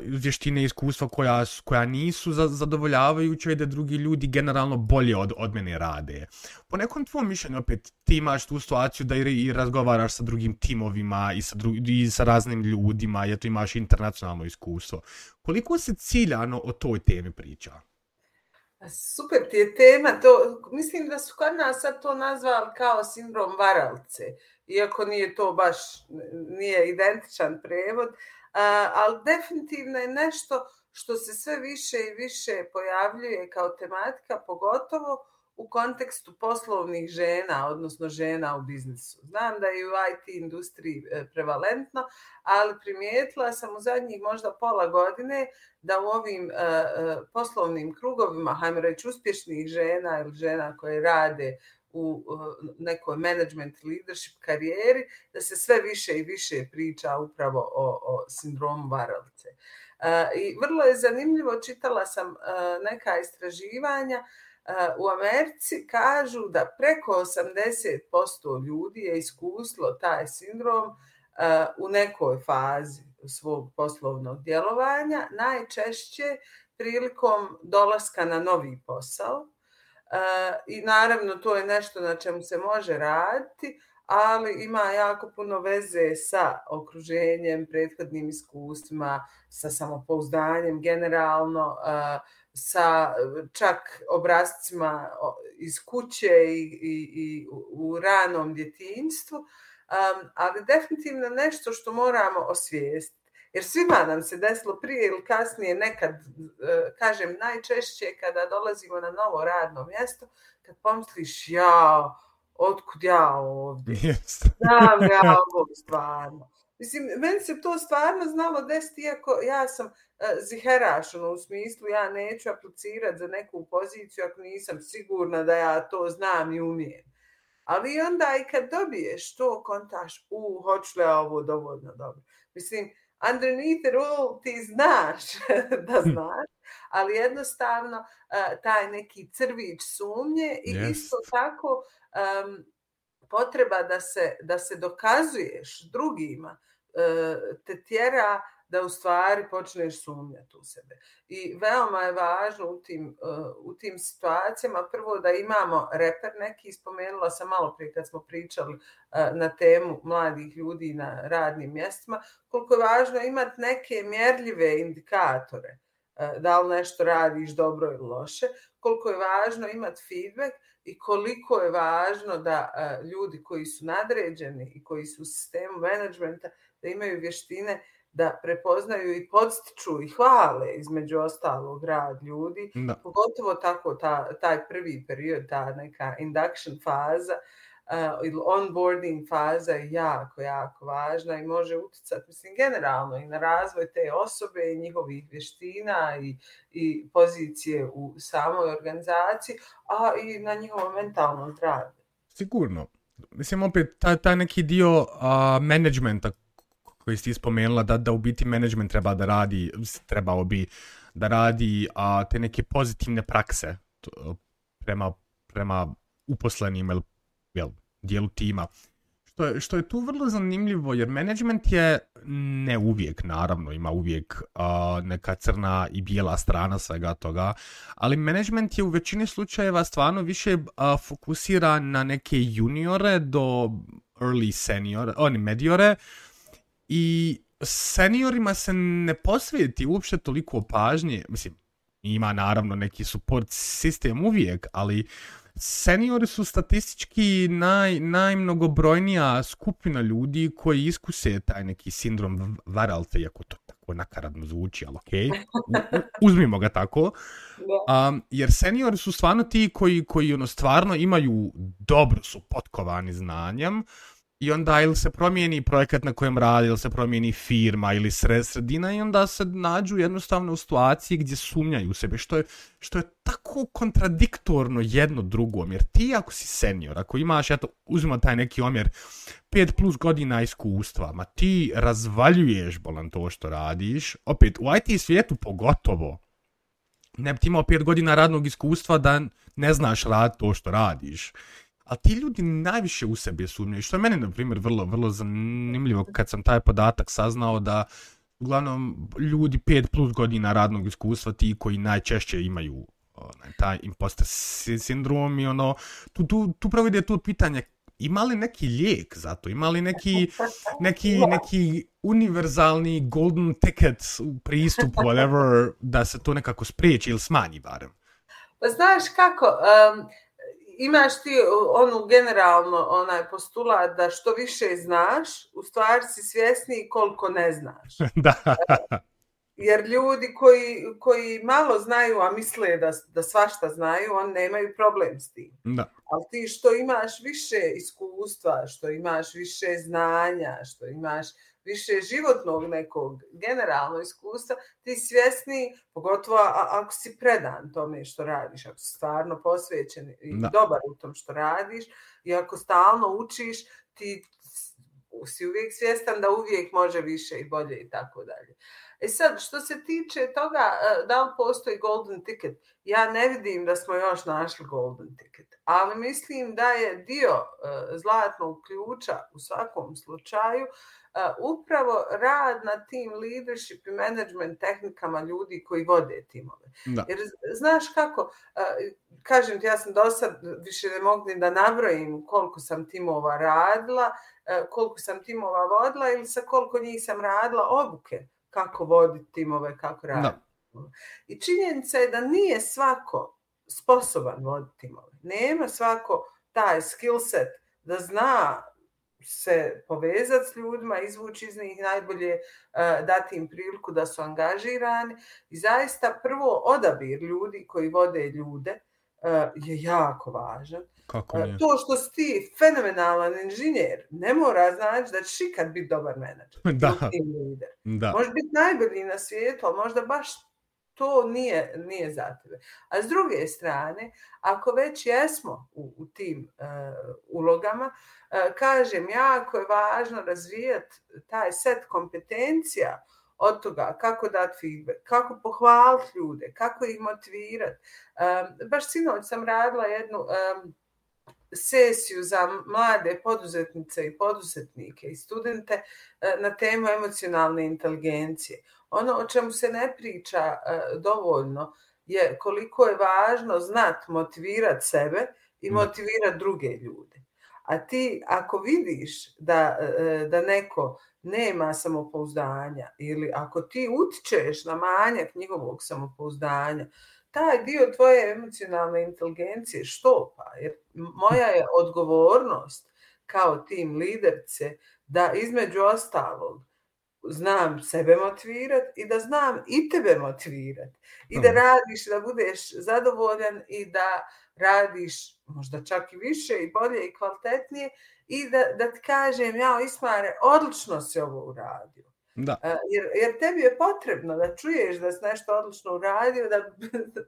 vještine i iskustva koja, koja nisu zadovoljavajuće i da drugi ljudi generalno bolje od, od mene rade. Po nekom tvom mišljenju opet ti imaš tu situaciju da i, i razgovaraš sa drugim timovima i sa, dru, i sa raznim ljudima, jer tu imaš internacionalno iskustvo. Koliko se ciljano o toj temi priča? Super ti je tema, to, mislim da su kod nas sad to nazvali kao sindrom varalce, iako nije to baš, nije identičan prevod, ali definitivno je nešto što se sve više i više pojavljuje kao tematika, pogotovo u kontekstu poslovnih žena, odnosno žena u biznisu. Znam da je u IT industriji e, prevalentno, ali primijetila sam u zadnjih možda pola godine da u ovim uh, poslovnim krugovima, hajmo reći uspješnih žena ili žena koje rade u nekoj management leadership karijeri, da se sve više i više priča upravo o, o sindromu varalice. Uh, I vrlo je zanimljivo, čitala sam e, neka istraživanja e, u Americi kažu da preko 80% ljudi je iskuslo taj sindrom u nekoj fazi svog poslovnog djelovanja, najčešće prilikom dolaska na novi posao. I naravno to je nešto na čemu se može raditi, ali ima jako puno veze sa okruženjem, prethodnim iskustvima, sa samopouzdanjem generalno, uh, sa čak obrazcima iz kuće i, i, i u ranom djetinjstvu, ali definitivno nešto što moramo osvijestiti. Jer svima nam se desilo prije ili kasnije nekad, uh, kažem najčešće kada dolazimo na novo radno mjesto, kad pomisliš ja, otkud ja ovdje? Yes. Znam ja ovo stvarno. Mislim, meni se to stvarno znalo desiti, iako ja sam uh, ziheraš, ono, u smislu ja neću aplicirati za neku poziciju ako nisam sigurna da ja to znam i umijem. Ali onda i kad dobiješ to, kontaš, u, hoću li ja ovo dovoljno dobro. Mislim, underneath it all ti znaš da hm. znaš, ali jednostavno uh, taj neki crvić sumnje i yes. isto tako um, potreba da se, da se dokazuješ drugima, te tjera da u stvari počneš sumnjati u sebe. I veoma je važno u tim, eh, u tim situacijama prvo da imamo reper neki, spomenula sam malo prije kad smo pričali eh, na temu mladih ljudi na radnim mjestima, koliko je važno imati neke mjerljive indikatore eh, da li nešto radiš dobro ili loše, koliko je važno imati feedback i koliko je važno da ljudi koji su nadređeni i koji su u sistemu menadžmenta da imaju vještine da prepoznaju i podstiču i hvale između ostalog rad ljudi. Da. Pogotovo tako ta, taj prvi period, ta neka induction faza uh, ili onboarding faza je jako, jako važna i može utjecati, mislim, generalno i na razvoj te osobe i njihovih vještina i, i pozicije u samoj organizaciji, a i na njihovo mentalno zdravlje. Sigurno. Mislim, opet, taj, taj neki dio uh, managementa koji ste spomenula da da u biti management treba da radi trebao bi da radi a te neke pozitivne prakse prema prema uposlenim ili jel dijelu tima. Što je, što je tu vrlo zanimljivo jer management je ne uvijek naravno ima uvijek a, neka crna i bijela strana svega toga ali management je u većini slučajeva stvarno više a, fokusira na neke juniore do early senior oni mediore i seniorima se ne posvijeti uopšte toliko pažnje, mislim, ima naravno neki support sistem uvijek, ali seniori su statistički naj, najmnogobrojnija skupina ljudi koji iskuse taj neki sindrom Varalte, iako to tako nakaradno zvuči, ali okej, okay. uzmimo ga tako. Um, jer seniori su stvarno ti koji, koji ono, stvarno imaju, dobro su potkovani znanjem, i onda ili se promijeni projekat na kojem radi, ili se promijeni firma ili sred sredina i onda se nađu jednostavno u situaciji gdje sumnjaju u sebe, što je, što je tako kontradiktorno jedno drugom, jer ti ako si senior, ako imaš, eto, uzmimo taj neki omjer, 5 plus godina iskustva, ma ti razvaljuješ bolan to što radiš, opet, u IT svijetu pogotovo, ne bi ti imao 5 godina radnog iskustva da ne znaš rad to što radiš ali ti ljudi najviše u sebi sumnjaju, što je meni, na primjer, vrlo, vrlo zanimljivo kad sam taj podatak saznao da uglavnom ljudi 5 plus godina radnog iskustva ti koji najčešće imaju onaj, taj imposter sindrom i ono, tu, tu, tu pravo ide to pitanje, ima li neki lijek za to, ima li neki, neki, neki univerzalni golden ticket pristup, whatever, da se to nekako spriječi ili smanji barem? Pa znaš kako, um, imaš ti onu generalno onaj postulat da što više znaš, u stvari si svjesni koliko ne znaš. da. Jer ljudi koji, koji malo znaju, a misle da, da svašta znaju, on nemaju problem s tim. Da. Ali ti što imaš više iskustva, što imaš više znanja, što imaš više životnog nekog generalno iskustva, ti svjesni, pogotovo ako si predan tome što radiš, ako si stvarno posvećen i da. dobar u tom što radiš i ako stalno učiš, ti si uvijek svjestan da uvijek može više i bolje i tako dalje. E sad, što se tiče toga e, da li postoji golden ticket, ja ne vidim da smo još našli golden ticket, ali mislim da je dio e, zlatnog ključa u svakom slučaju uh, upravo rad na tim leadership i management tehnikama ljudi koji vode timove. Da. Jer znaš kako, kažem ti, ja sam do sad više ne mogu da nabrojim koliko sam timova radila, koliko sam timova vodila ili sa koliko njih sam radila obuke kako voditi timove, kako raditi. I činjenica je da nije svako sposoban voditi timove. Nema svako taj skill set da zna se povezati s ljudima, izvući iz njih najbolje, uh, dati im priliku da su angažirani. I zaista prvo odabir ljudi koji vode ljude uh, je jako važan. Kako nije? To što si ti fenomenalan inženjer ne mora znači da ćeš ikad biti dobar menadžer. Da. da. Možeš biti najbolji na svijetu, ali možda baš to nije, nije za tebe. A s druge strane, ako već jesmo u, u tim uh, ulogama, uh, kažem, jako je važno razvijati taj set kompetencija od toga kako dati feedback, kako pohvaliti ljude, kako ih motivirati. Um, e, baš sinoć sam radila jednu um, sesiju za mlade poduzetnice i poduzetnike i studente uh, na temu emocionalne inteligencije ono o čemu se ne priča e, dovoljno je koliko je važno znat motivirati sebe i motivirati druge ljude. A ti ako vidiš da, e, da neko nema samopouzdanja ili ako ti utičeš na manjak njihovog samopouzdanja, taj dio tvoje emocionalne inteligencije što pa? Jer moja je odgovornost kao tim liderce da između ostalog znam sebe motivirati i da znam i tebe motivirati. I da radiš, da budeš zadovoljan i da radiš možda čak i više i bolje i kvalitetnije i da, da ti kažem, ja Ismare, odlično si ovo uradio. Da. Jer, jer tebi je potrebno da čuješ da si nešto odlično uradio, da,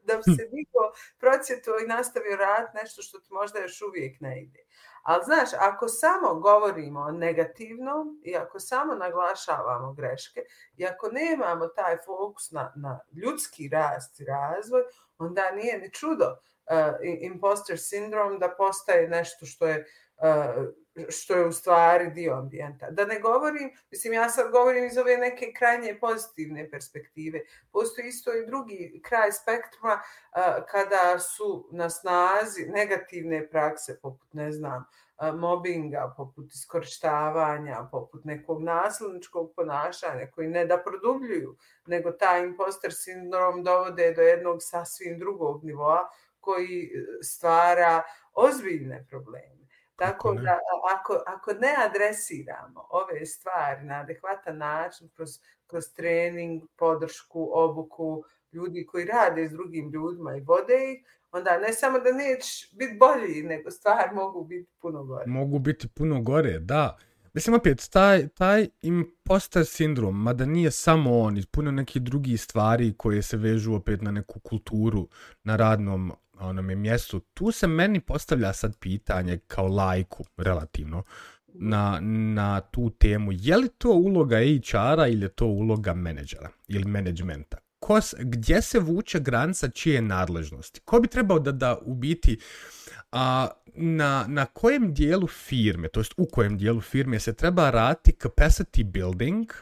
da bi se niko procjetuo i nastavio rad nešto što ti možda još uvijek ne ide. Ali znaš, ako samo govorimo negativno i ako samo naglašavamo greške i ako nemamo taj fokus na, na ljudski rast i razvoj, onda nije ni čudo uh, imposter sindrom da postaje nešto što je uh, što je u stvari dio ambijenta. Da ne govorim, mislim, ja sad govorim iz ove neke krajnje pozitivne perspektive. Postoji isto i drugi kraj spektruma uh, kada su na snazi negativne prakse, poput, ne znam, uh, mobinga, poput iskorištavanja, poput nekog nasilničkog ponašanja koji ne da produbljuju, nego taj imposter sindrom dovode do jednog sasvim drugog nivoa koji stvara ozbiljne probleme Tako da ako, ako ne adresiramo ove stvari na adekvatan način kroz, kroz trening, podršku, obuku, ljudi koji rade s drugim ljudima i vode ih, onda ne samo da neće biti bolji, nego stvari mogu biti puno gore. Mogu biti puno gore, da. Mislim, opet, taj, taj imposter sindrom, mada nije samo on, puno neki drugi stvari koje se vežu opet na neku kulturu na radnom onome mjestu, tu se meni postavlja sad pitanje kao lajku, relativno, na, na tu temu. Je li to uloga HR-a ili je to uloga menadžera ili menadžmenta? Ko, gdje se vuče granica čije nadležnosti? Ko bi trebao da, da u biti a, na, na kojem dijelu firme, to jest u kojem dijelu firme se treba raditi capacity building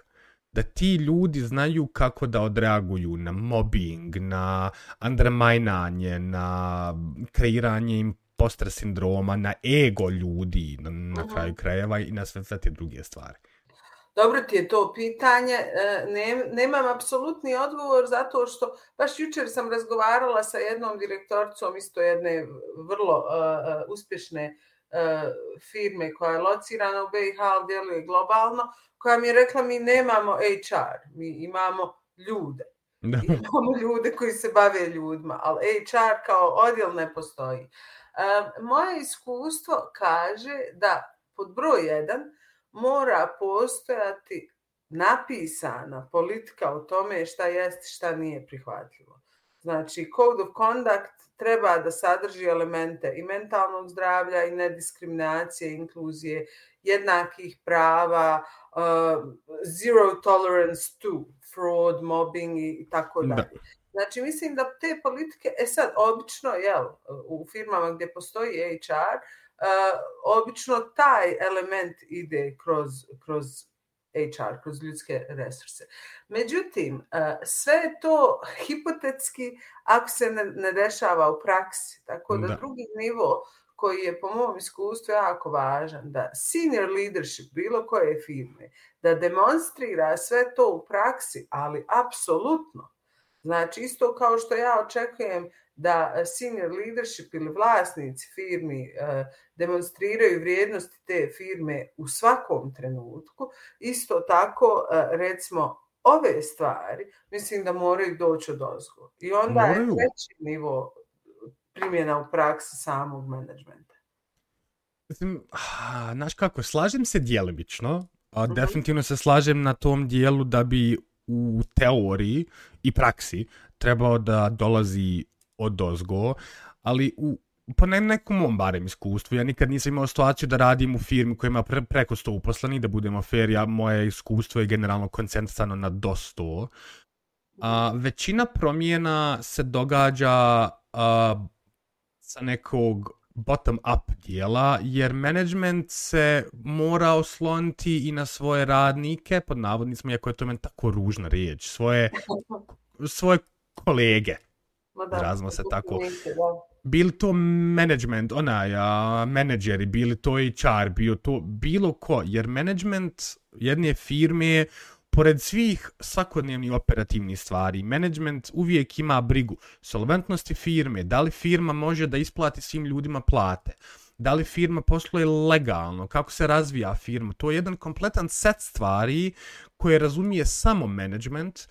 da ti ljudi znaju kako da odreaguju na mobbing, na underminanje, na kreiranje imposter sindroma, na ego ljudi, na, na kraju krajeva i na sve, sve te druge stvari. Dobro ti je to pitanje. E, ne, nemam apsolutni odgovor zato što baš jučer sam razgovarala sa jednom direktorcom isto jedne vrlo uh, uspješne uh, firme koja je locirana u BiH, ali djeluje globalno, koja mi je rekla mi nemamo HR, mi imamo ljude. Da. Imamo ljude koji se bave ljudima, ali HR kao odjel ne postoji. Uh, moje iskustvo kaže da pod broj jedan, mora postojati napisana politika o tome šta jest šta nije prihvatljivo. Znači, Code of Conduct treba da sadrži elemente i mentalnog zdravlja i nediskriminacije, inkluzije, jednakih prava, uh, zero tolerance to fraud, mobbing i tako dalje. Znači, mislim da te politike, e sad, obično, jel, u firmama gdje postoji HR, uh, obično taj element ide kroz, kroz HR, kroz ljudske resurse. Međutim, uh, sve je to hipotetski ako se ne, ne dešava u praksi. Tako da, da. drugi nivo koji je po mom iskustvu jako važan, da senior leadership bilo koje firme, da demonstrira sve to u praksi, ali apsolutno. Znači, isto kao što ja očekujem da e, senior leadership ili vlasnici firmi e, demonstriraju vrijednosti te firme u svakom trenutku, isto tako, e, recimo, ove stvari, mislim da moraju doći od ozgo. I onda moraju. je treći nivo primjena u praksi samog menadžmenta. Mislim, znaš kako, slažem se djelimično, a uh-huh. definitivno se slažem na tom dijelu da bi u teoriji i praksi trebao da dolazi od ozgo, ali u, po ne, nekom mom barem iskustvu, ja nikad nisam imao situaciju da radim u firmi koja ima pre, preko 100 uposleni, da budemo fair, ja, moje iskustvo je generalno koncentrisano na do 100. A, većina promjena se događa a, sa nekog bottom-up dijela, jer management se mora osloniti i na svoje radnike, pod navodnicima, iako je to meni tako ružna riječ, svoje, svoje kolege, Razmo se tako. Bili to management, onaj, a, menadžeri, bili to HR, bio to bilo ko, jer management jedne firme, pored svih svakodnevnih operativnih stvari, management uvijek ima brigu solventnosti firme, da li firma može da isplati svim ljudima plate, da li firma posluje legalno, kako se razvija firma, to je jedan kompletan set stvari koje razumije samo management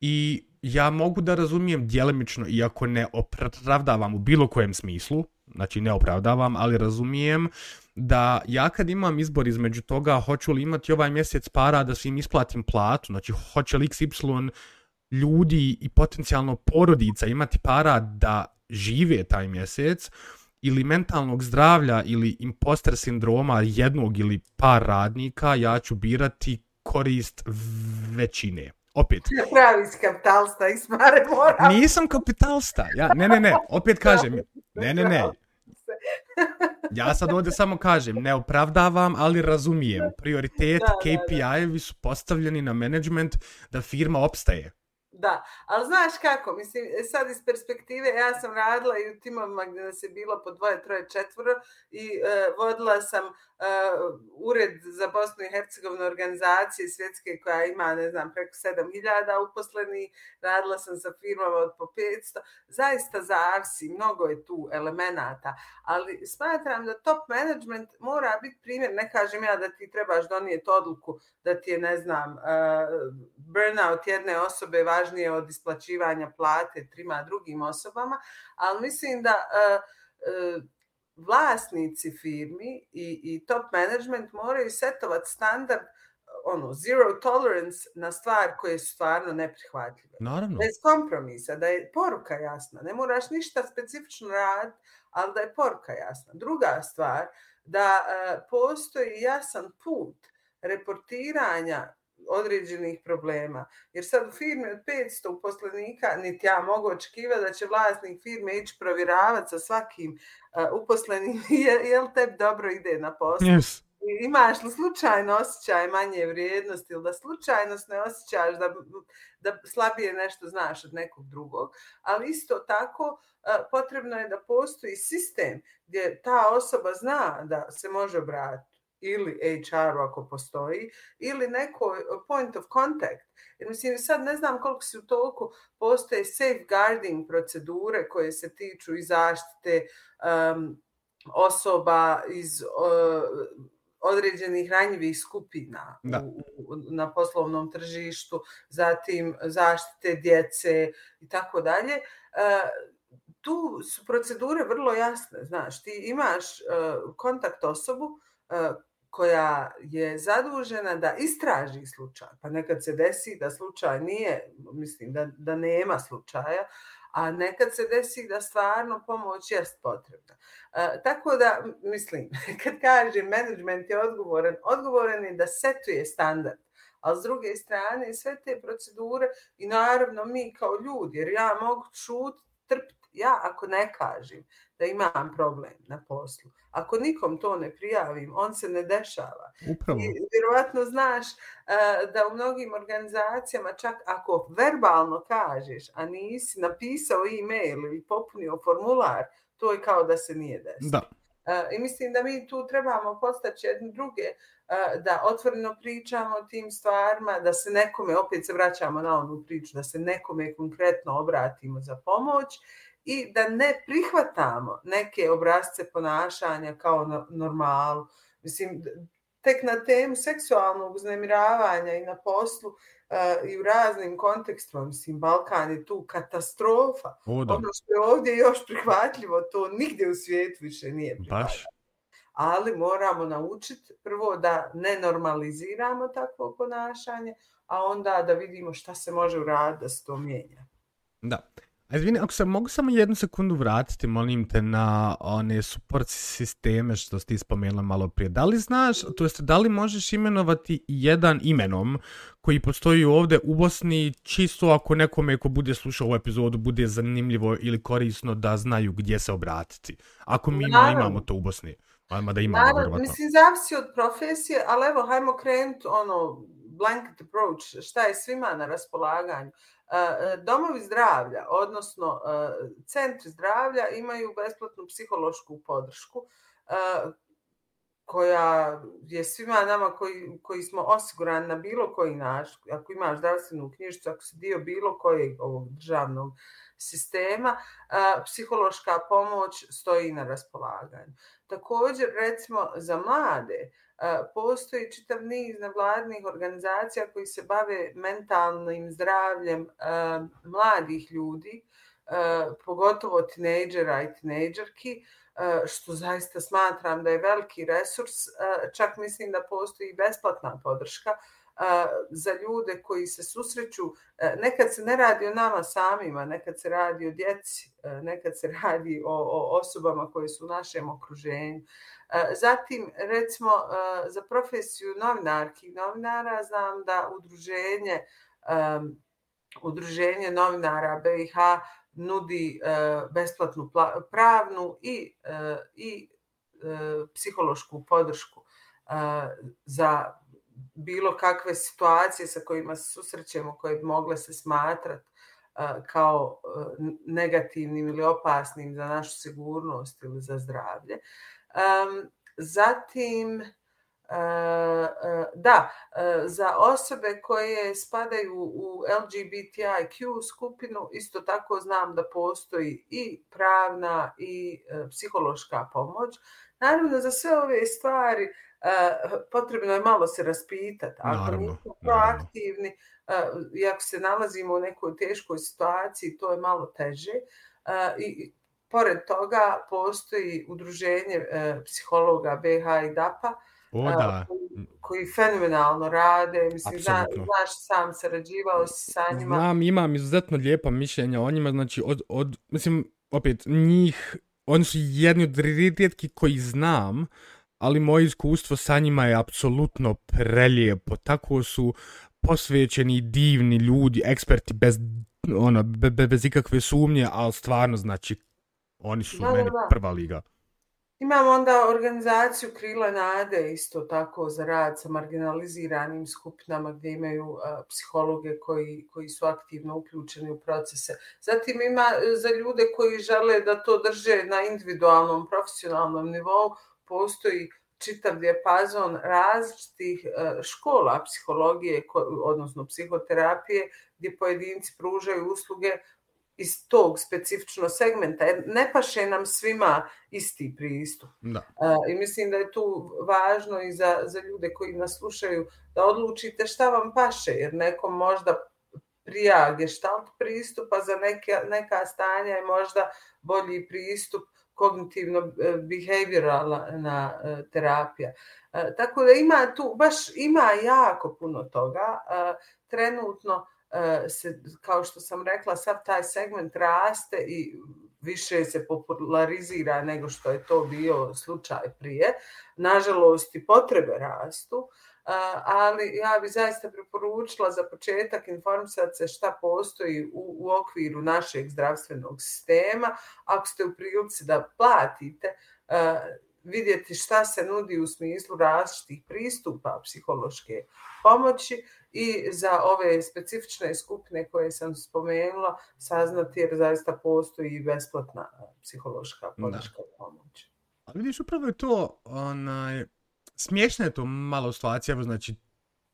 i ja mogu da razumijem djelimično, iako ne opravdavam u bilo kojem smislu, znači ne opravdavam, ali razumijem da ja kad imam izbor između toga hoću li imati ovaj mjesec para da svim isplatim platu, znači hoće li XY ljudi i potencijalno porodica imati para da žive taj mjesec, ili mentalnog zdravlja ili imposter sindroma jednog ili par radnika, ja ću birati korist većine opet. Pravi si kapitalsta, Ismare, moram. Nisam kapitalsta, ja, ne, ne, ne, opet kažem, ne, ne, ne. Ja sad ovdje samo kažem, ne opravdavam, ali razumijem. Prioritet KPI-evi su postavljeni na management da firma opstaje. Da, ali znaš kako, mislim, e, sad iz perspektive, ja sam radila i u timovima gdje nas je bilo po dvoje, troje, četvoro i uh, vodila sam Uh, ured za Bosnu i Hercegovinu organizacije svjetske koja ima, ne znam, preko 7000 uposleni, radila sam sa firmama od po 500, zaista zavisi, mnogo je tu elemenata, ali smatram da top management mora biti primjer, ne kažem ja da ti trebaš donijeti odluku da ti je, ne znam, uh, burnout jedne osobe važnije od isplaćivanja plate trima drugim osobama, ali mislim da uh, uh, vlasnici firmi i, i top management moraju setovati standard ono, zero tolerance na stvar koje su stvarno neprihvatljive. Naravno. Bez kompromisa, da je poruka jasna. Ne moraš ništa specifično raditi, ali da je poruka jasna. Druga stvar, da uh, postoji jasan put reportiranja određenih problema. Jer sad u firmi od 500 uposlenika, niti ja mogu očekivati da će vlasnik firme ići provjeravati sa svakim uh, uposlenim je, je li tebi dobro ide na poslu. Yes. Imaš li slučajno osjećaj manje vrijednosti ili da slučajno ne osjećaš da, da slabije nešto znaš od nekog drugog. Ali isto tako potrebno je da postoji sistem gdje ta osoba zna da se može obratiti ili HR ako postoji, ili neko point of contact. Jer mislim, sad ne znam koliko se u toliko postoje safeguarding procedure koje se tiču i zaštite um, osoba iz uh, određenih ranjivih skupina u, u, na poslovnom tržištu, zatim zaštite djece i tako dalje. Uh, tu su procedure vrlo jasne, znaš, ti imaš uh, kontakt osobu uh, koja je zadužena da istraži slučaj. Pa nekad se desi da slučaj nije, mislim da, da nema slučaja, a nekad se desi da stvarno pomoć jest potrebna. E, tako da, mislim, kad kažem management je odgovoran, odgovoran je da setuje standard. A s druge strane, sve te procedure i naravno mi kao ljudi, jer ja mogu čut, trpiti ja ako ne kažem da imam problem na poslu, ako nikom to ne prijavim, on se ne dešava. Upravo. I vjerovatno znaš uh, da u mnogim organizacijama čak ako verbalno kažeš, a nisi napisao e-mail ili popunio formular, to je kao da se nije desilo. Da. Uh, I mislim da mi tu trebamo postaći jedne druge, uh, da otvoreno pričamo o tim stvarima, da se nekome, opet se vraćamo na onu priču, da se nekome konkretno obratimo za pomoć i da ne prihvatamo neke obrazce ponašanja kao normalu. Mislim, tek na temu seksualnog uznemiravanja i na poslu uh, i u raznim kontekstima, mislim, Balkan je tu katastrofa. O, ono što je ovdje još prihvatljivo, to nigdje u svijetu više nije prihvatljivo. Baš. Ali moramo naučiti prvo da ne normaliziramo takvo ponašanje, a onda da vidimo šta se može uraditi da se to mijenja. Da. A izvini, ako se mogu samo jednu sekundu vratiti, molim te, na one support sisteme što ste ispomenula malo prije. Da li znaš, to jest, da li možeš imenovati jedan imenom koji postoji ovde u Bosni, čisto ako nekome ko bude slušao ovu epizodu bude zanimljivo ili korisno da znaju gdje se obratiti? Ako mi ima, imamo to u Bosni. Ajmo da imamo, Naravno, mislim, zavisi od profesije, ali evo, hajmo krenuti ono, blanket approach, šta je svima na raspolaganju. E, domovi zdravlja, odnosno e, centri zdravlja imaju besplatnu psihološku podršku e, koja je svima nama koji, koji smo osigurani na bilo koji naš, ako imaš zdravstvenu knjižicu, ako si dio bilo kojeg ovog državnog sistema, psihološka pomoć stoji na raspolaganju. Također, recimo, za mlade, E, postoji čitav niz nevladnih organizacija koji se bave mentalnim zdravljem e, mladih ljudi, e, pogotovo tinejdžera i tinejdžerki, što zaista smatram da je veliki resurs. Čak mislim da postoji besplatna podrška za ljude koji se susreću. Nekad se ne radi o nama samima, nekad se radi o djeci, nekad se radi o, o osobama koje su u našem okruženju. E, zatim, recimo, e, za profesiju novinarki i novinara znam da udruženje, e, udruženje novinara BiH nudi besplatnu pravnu i, i psihološku podršku za bilo kakve situacije sa kojima se susrećemo koje bi mogle se smatrati kao negativnim ili opasnim za našu sigurnost ili za zdravlje. Zatim, da, za osobe koje spadaju u LGBTIQ skupinu, isto tako znam da postoji i pravna i psihološka pomoć. Naravno, za sve ove stvari potrebno je malo se raspitati. Ako nismo proaktivni, i ako se nalazimo u nekoj teškoj situaciji, to je malo teže. I pored toga postoji udruženje e, psihologa BH i DAPA, o, da. koji, koji fenomenalno rade. Mislim, zna, znaš, sam sarađivao si sa njima. Znam, imam izuzetno lijepa mišljenja o njima. Znači, od, od, mislim, opet, njih, oni su jedni od rijetki koji znam, ali moje iskustvo sa njima je apsolutno prelijepo. Tako su posvećeni, divni ljudi, eksperti bez, ono, be, be, bez ikakve sumnje, ali stvarno, znači, oni su da, meni da, prva liga. Imamo onda organizaciju Krila Nade isto tako za rad sa marginaliziranim skupinama gdje imaju uh, psihologe koji, koji su aktivno uključeni u procese. Zatim ima za ljude koji žele da to drže na individualnom, profesionalnom nivou, postoji čitav dijapazon različitih e, škola psihologije, odnosno psihoterapije, gdje pojedinci pružaju usluge iz tog specifično segmenta. Ne paše nam svima isti pristup. Da. E, I mislim da je tu važno i za, za ljude koji nas slušaju da odlučite šta vam paše, jer nekom možda prija geštalt pristupa za neke, neka stanja je možda bolji pristup kognitivno-behavioralna e, e, terapija. E, tako da ima tu, baš ima jako puno toga. Trenutno E, se, kao što sam rekla, sad taj segment raste i više se popularizira nego što je to bio slučaj prije. Nažalost, i potrebe rastu e, ali ja bih zaista preporučila za početak informisati se šta postoji u, u okviru našeg zdravstvenog sistema. Ako ste u prilici da platite, e, vidjeti šta se nudi u smislu različitih pristupa psihološke pomoći i za ove specifične skupine koje sam spomenula saznati jer zaista postoji i besplatna psihološka podrška pomoć. A vidiš, upravo je to onaj, smiješna je to malo situacija, znači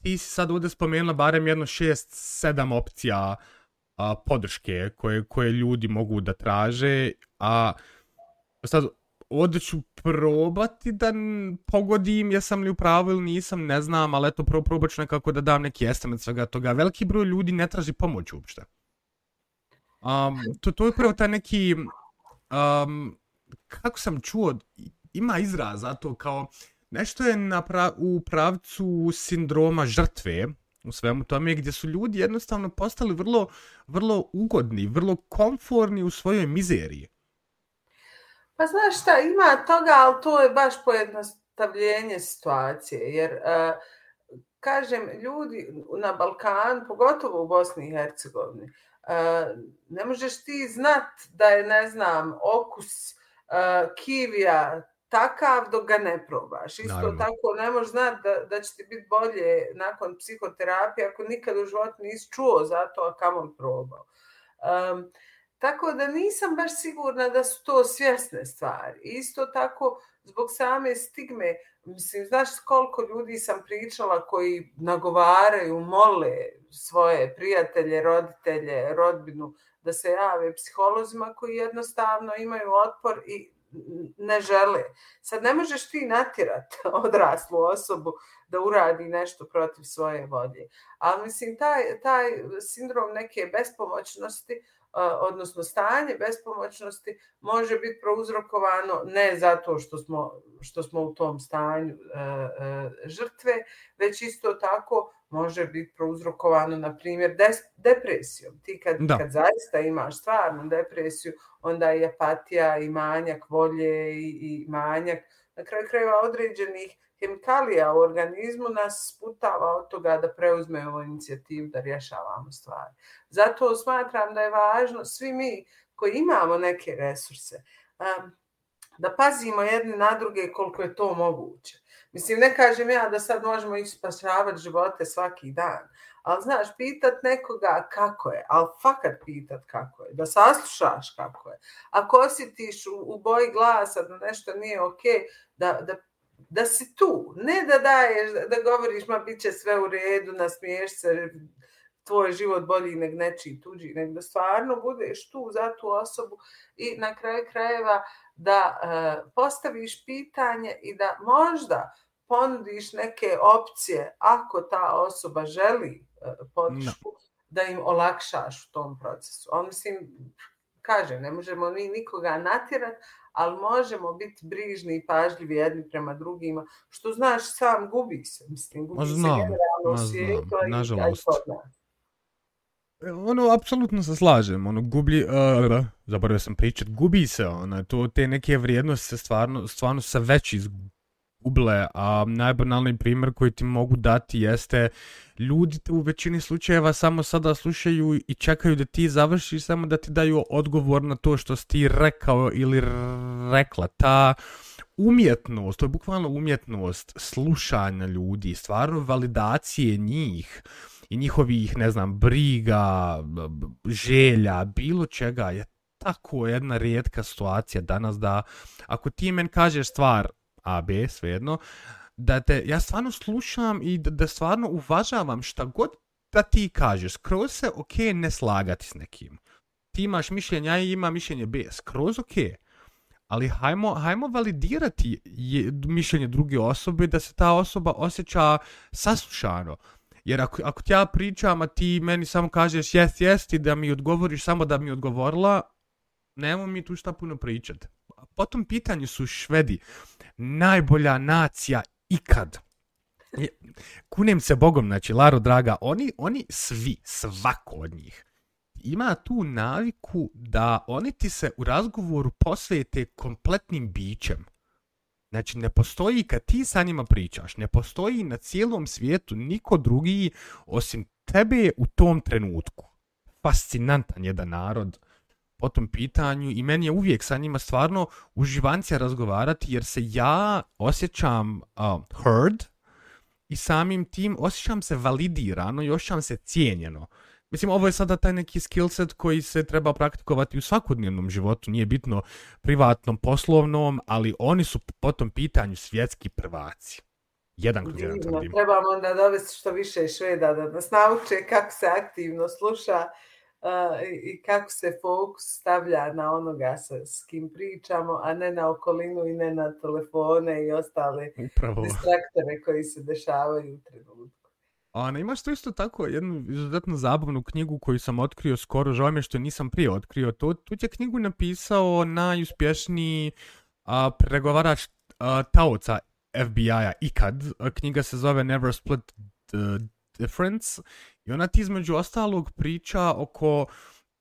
ti si sad ovdje spomenula barem jedno šest, sedam opcija a, podrške koje, koje ljudi mogu da traže, a sad ovdje ću probati da pogodim jesam li u pravu ili nisam, ne znam, ali eto pro, probat ću nekako da dam neki estimate svega toga. Veliki broj ljudi ne traži pomoć uopšte. Um, to, to je prvo taj neki, um, kako sam čuo, ima izraz za to kao, nešto je na pra u pravcu sindroma žrtve u svemu tome gdje su ljudi jednostavno postali vrlo vrlo ugodni, vrlo komforni u svojoj mizeriji. Pa znaš šta, ima toga, ali to je baš pojednostavljenje situacije, jer uh, kažem, ljudi na Balkan, pogotovo u Bosni i Hercegovini, uh, ne možeš ti znat da je, ne znam, okus uh, kivija takav dok ga ne probaš. Isto Naravno. tako ne možeš znati da, da će ti biti bolje nakon psihoterapije ako nikad u životu nisi čuo za to, a kamo probao. Um, tako da nisam baš sigurna da su to svjesne stvari. Isto tako, zbog same stigme, mislim, znaš koliko ljudi sam pričala koji nagovaraju, mole svoje prijatelje, roditelje, rodbinu, da se jave psiholozima koji jednostavno imaju otpor i ne žele. Sad ne možeš ti natjerati odraslu osobu da uradi nešto protiv svoje volje. Ali mislim, taj, taj sindrom neke bespomoćnosti, odnosno stanje bespomoćnosti, može biti prouzrokovano ne zato što smo, što smo u tom stanju e, e, žrtve, već isto tako može biti prouzrokovano, na primjer, depresijom. Ti kad, kad zaista imaš stvarnu depresiju, onda je apatija i manjak volje i, i manjak, na kraju krajeva određenih hemikalija u organizmu nas sputava od toga da preuzmemo inicijativu da rješavamo stvari. Zato smatram da je važno, svi mi koji imamo neke resurse, um, da pazimo jedni na druge koliko je to moguće. Mislim, ne kažem ja da sad možemo ići spašavati živote svaki dan, ali znaš, pitat nekoga kako je, ali fakat pitat kako je, da saslušaš kako je. Ako osjetiš u, u boji glasa da nešto nije okej, okay, da, da da si tu, ne da daješ, da govoriš, ma bit će sve u redu, nasmiješ se, tvoj život bolji nek nečiji tuđi, nek da stvarno budeš tu za tu osobu i na kraju krajeva da uh, postaviš pitanje i da možda ponudiš neke opcije ako ta osoba želi uh, podršku, no. da im olakšaš u tom procesu. On mislim, kaže, ne možemo ni nikoga natjerati, ali možemo biti brižni i pažljivi jedni prema drugima, što znaš, sam gubi se, mislim, gubi znam, se generalno ma u svijetu znam, nažalost. E, Ono, apsolutno se slažem, ono, gublji, uh, zaboravio sam pričat, gubi se, ono, to, te neke vrijednosti se stvarno, stvarno se već uble, a najbanalniji primjer koji ti mogu dati jeste, ljudi te u većini slučajeva samo sada slušaju i čekaju da ti završiš, samo da ti daju odgovor na to što si ti rekao ili rekla, ta umjetnost, to je bukvalno umjetnost slušanja ljudi, stvarno validacije njih, i njihovih, ne znam, briga, želja, bilo čega je tako jedna rijetka situacija danas da ako ti men kažeš stvar A, B, svejedno, da te, ja stvarno slušam i da, da stvarno uvažavam šta god da ti kažeš, skroz se ok ne slagati s nekim. Ti imaš mišljenje, A ja imam mišljenje B, skroz ok. Ali hajmo, hajmo validirati je, mišljenje druge osobe da se ta osoba osjeća saslušano. Jer ako, ako ti ja pričam, a ti meni samo kažeš jest, jest i da mi odgovoriš samo da mi odgovorila, nemamo mi tu šta puno pričati a Po tom pitanju su švedi najbolja nacija ikad. Kunem se Bogom, znači, Laro draga, oni, oni svi, svako od njih, ima tu naviku da oni ti se u razgovoru posvete kompletnim bićem. Znači, ne postoji kad ti sa njima pričaš, ne postoji na cijelom svijetu niko drugi osim tebe u tom trenutku. Fascinantan jedan narod po tom pitanju i meni je uvijek sa njima stvarno uživancija razgovarati jer se ja osjećam uh, heard i samim tim osjećam se validirano i osjećam se cijenjeno. Mislim, ovo je sada taj neki skillset koji se treba praktikovati u svakodnevnom životu, nije bitno privatnom, poslovnom, ali oni su po tom pitanju svjetski prvaci. Jedan kroz jedan tvrdim. trebamo onda dovesti što više šveda da nas nauče kako se aktivno sluša i- i kako se fokus stavlja na onoga sa, s kim pričamo, a ne na okolinu i ne na telefone i ostale Upravo. distraktore koji se dešavaju u trenutku. A ne imaš to isto tako jednu izuzetno zabavnu knjigu koju sam otkrio skoro, žao mi je što nisam prije otkrio to. Tu je knjigu napisao najuspješniji a, pregovarač a, taoca FBI-a ikad. A, knjiga se zove Never Split the Difference. I ona ti između ostalog priča oko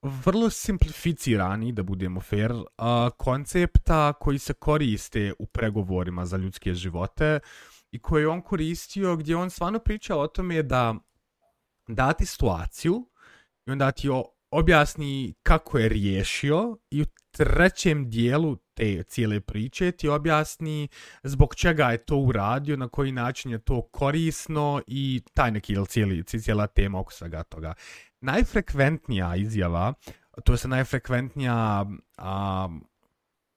vrlo simplificirani, da budemo fair, a, koncepta koji se koriste u pregovorima za ljudske živote i koje je on koristio gdje on stvarno pričao o tome da dati situaciju i onda ti o- objasni kako je riješio i u trećem dijelu te cijele priče ti objasni zbog čega je to uradio, na koji način je to korisno i taj neki cijeli, cijela tema oko svega toga. Najfrekventnija izjava, to je najfrekventnija a,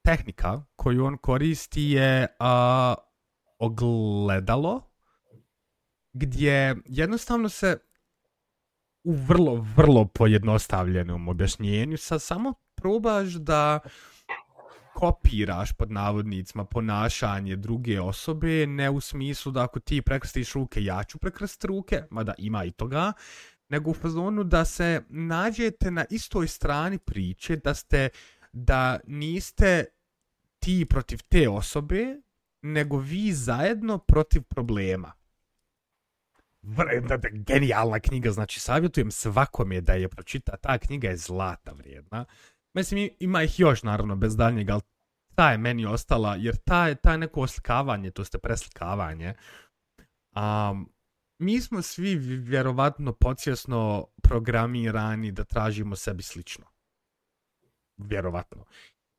tehnika koju on koristi je a, ogledalo gdje jednostavno se u vrlo, vrlo pojednostavljenom objašnjenju sa samo probaš da kopiraš pod navodnicima ponašanje druge osobe, ne u smislu da ako ti prekrstiš ruke, ja ću prekrstiti ruke, mada ima i toga, nego u fazonu da se nađete na istoj strani priče, da ste, da niste ti protiv te osobe, nego vi zajedno protiv problema. Genijalna knjiga, znači savjetujem svakome da je pročita, ta knjiga je zlata vrijedna. Mislim, ima ih još, naravno, bez daljnjega, ali ta je meni ostala, jer ta je, ta je neko oslikavanje, to ste preslikavanje. Um, mi smo svi vjerovatno podsvjesno programirani da tražimo sebi slično. Vjerovatno.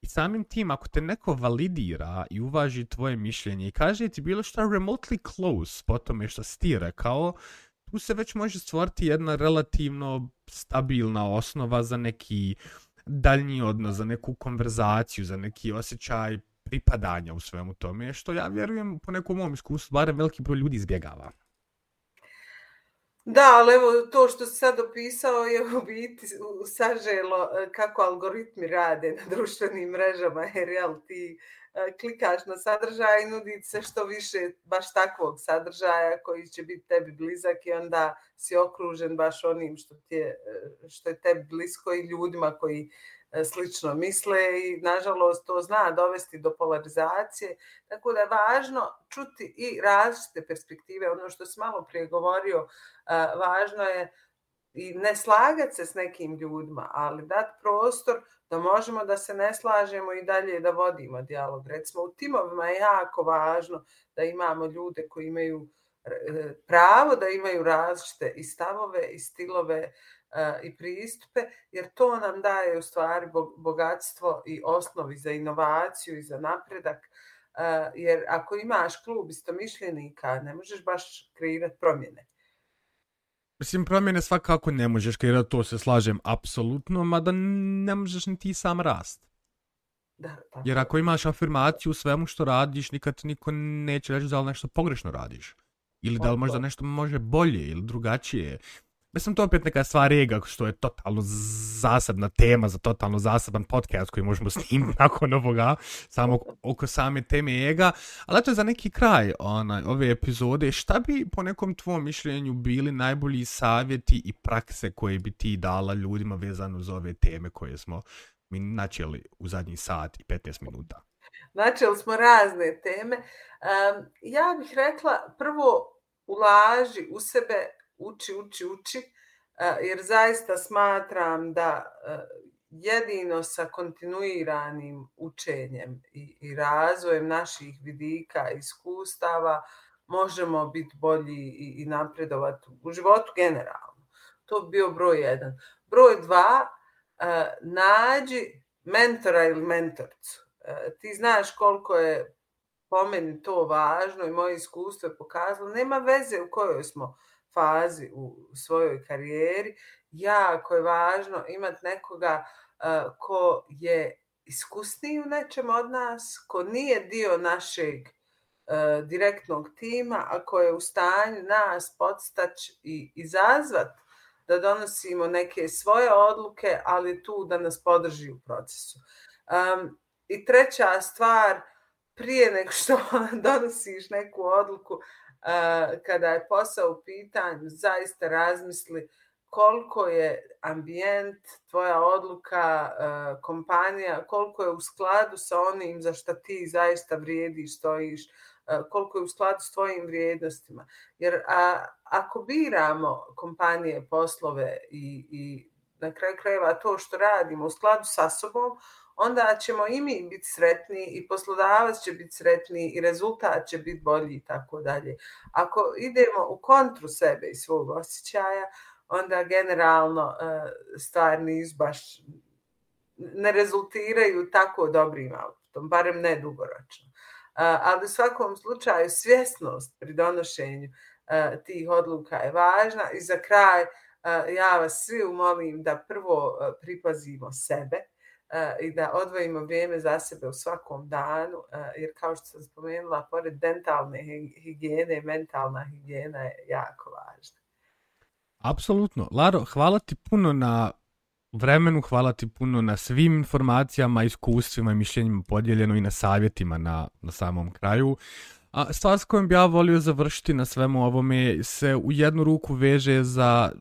I samim tim, ako te neko validira i uvaži tvoje mišljenje i kaže ti bilo što remotely close po tome što si ti rekao, tu se već može stvoriti jedna relativno stabilna osnova za neki daljnji odnos, za neku konverzaciju, za neki osjećaj pripadanja u svemu tome, što ja vjerujem po nekom mom iskustvu, barem veliki broj ljudi izbjegava. Da, ali evo to što si sad opisao je u biti saželo e, kako algoritmi rade na društvenim mrežama, jer jel ti e, klikaš na sadržaj i nudi se što više baš takvog sadržaja koji će biti tebi blizak i onda si okružen baš onim što, ti je, e, što je tebi blisko i ljudima koji E, slično misle i nažalost to zna dovesti do polarizacije. Tako da je važno čuti i različite perspektive. Ono što sam malo prije govorio, e, važno je i ne slagati se s nekim ljudima, ali dati prostor da možemo da se ne slažemo i dalje da vodimo dijalog. Recimo u timovima je jako važno da imamo ljude koji imaju e, pravo da imaju različite i stavove i stilove i pristupe, jer to nam daje u stvari bogatstvo i osnovi za inovaciju i za napredak. Jer ako imaš klub istomišljenika, ne možeš baš kreirati promjene. Mislim, promjene svakako ne možeš kreirati, to se slažem apsolutno, mada ne možeš ni ti sam rast. Da, tako. Jer ako imaš afirmaciju u svemu što radiš, nikad niko neće reći da li nešto pogrešno radiš. Ili da li možda nešto može bolje ili drugačije. Mislim, to je opet neka stvar ega, što je totalno zasebna tema za totalno zaseban podcast koji možemo snimiti nakon ovoga, samo oko same teme ega. Ali to je za neki kraj onaj, ove epizode. Šta bi po nekom tvom mišljenju bili najbolji savjeti i prakse koje bi ti dala ljudima vezano za ove teme koje smo mi načeli u zadnji sat i 15 minuta? Načeli smo razne teme. Um, ja bih rekla, prvo ulaži u sebe uči, uči, uči, jer zaista smatram da jedino sa kontinuiranim učenjem i, i razvojem naših vidika i iskustava možemo biti bolji i, i napredovati u životu generalno. To bi bio broj jedan. Broj dva, nađi mentora ili mentorcu. Ti znaš koliko je po meni to važno i moje iskustvo je pokazalo. Nema veze u kojoj smo fazi u svojoj karijeri, jako je važno imati nekoga uh, ko je iskusniji u nečem od nas, ko nije dio našeg uh, direktnog tima, a ko je u stanju nas podstać i izazvat da donosimo neke svoje odluke, ali tu da nas podrži u procesu. Um, I treća stvar, prije nego što donosiš neku odluku, kada je posao u pitanju, zaista razmisli koliko je ambijent, tvoja odluka, kompanija, koliko je u skladu sa onim za što ti zaista vrijediš, stojiš, koliko je u skladu s tvojim vrijednostima. Jer a, ako biramo kompanije, poslove i, i na kraju krajeva to što radimo u skladu sa sobom, onda ćemo i mi biti sretni i poslodavac će biti sretni i rezultat će biti bolji i tako dalje. Ako idemo u kontru sebe i svog osjećaja, onda generalno eh, stvari nisu baš ne rezultiraju tako dobrim autom, barem ne dugoročno. Eh, ali u svakom slučaju svjesnost pri donošenju eh, tih odluka je važna i za kraj ja vas svi umolim da prvo pripazimo sebe, E, i da odvojimo vrijeme za sebe u svakom danu, e, jer kao što sam spomenula, pored dentalne higijene, mentalna higijena je jako važna. Apsolutno. Laro, hvala ti puno na vremenu, hvala ti puno na svim informacijama, iskustvima i mišljenjima podijeljeno i na savjetima na, na samom kraju. A stvar s kojom bi ja volio završiti na svemu ovome se u jednu ruku veže za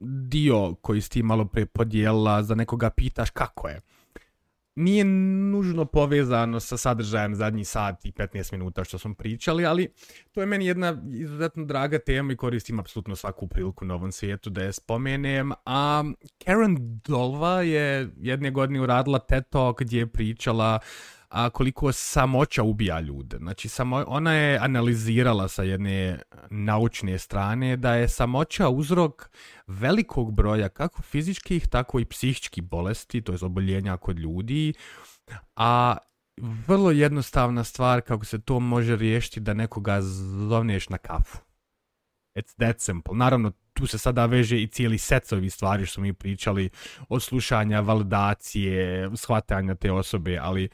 dio koji si ti malo pre podijela, za nekoga pitaš kako je nije nužno povezano sa sadržajem zadnji sat i 15 minuta što smo pričali, ali to je meni jedna izuzetno draga tema i koristim apsolutno svaku priliku na ovom svijetu da je spomenem. A Karen Dolva je jedne godine uradila TED Talk gdje je pričala a koliko samoća ubija ljude. Znači, samo, ona je analizirala sa jedne naučne strane da je samoća uzrok velikog broja kako fizičkih, tako i psihičkih bolesti, to je oboljenja kod ljudi, A vrlo jednostavna stvar kako se to može riješiti da nekoga zovneš na kafu. It's that simple. Naravno, tu se sada veže i cijeli set ovih stvari što mi pričali od slušanja, validacije, shvatanja te osobe, ali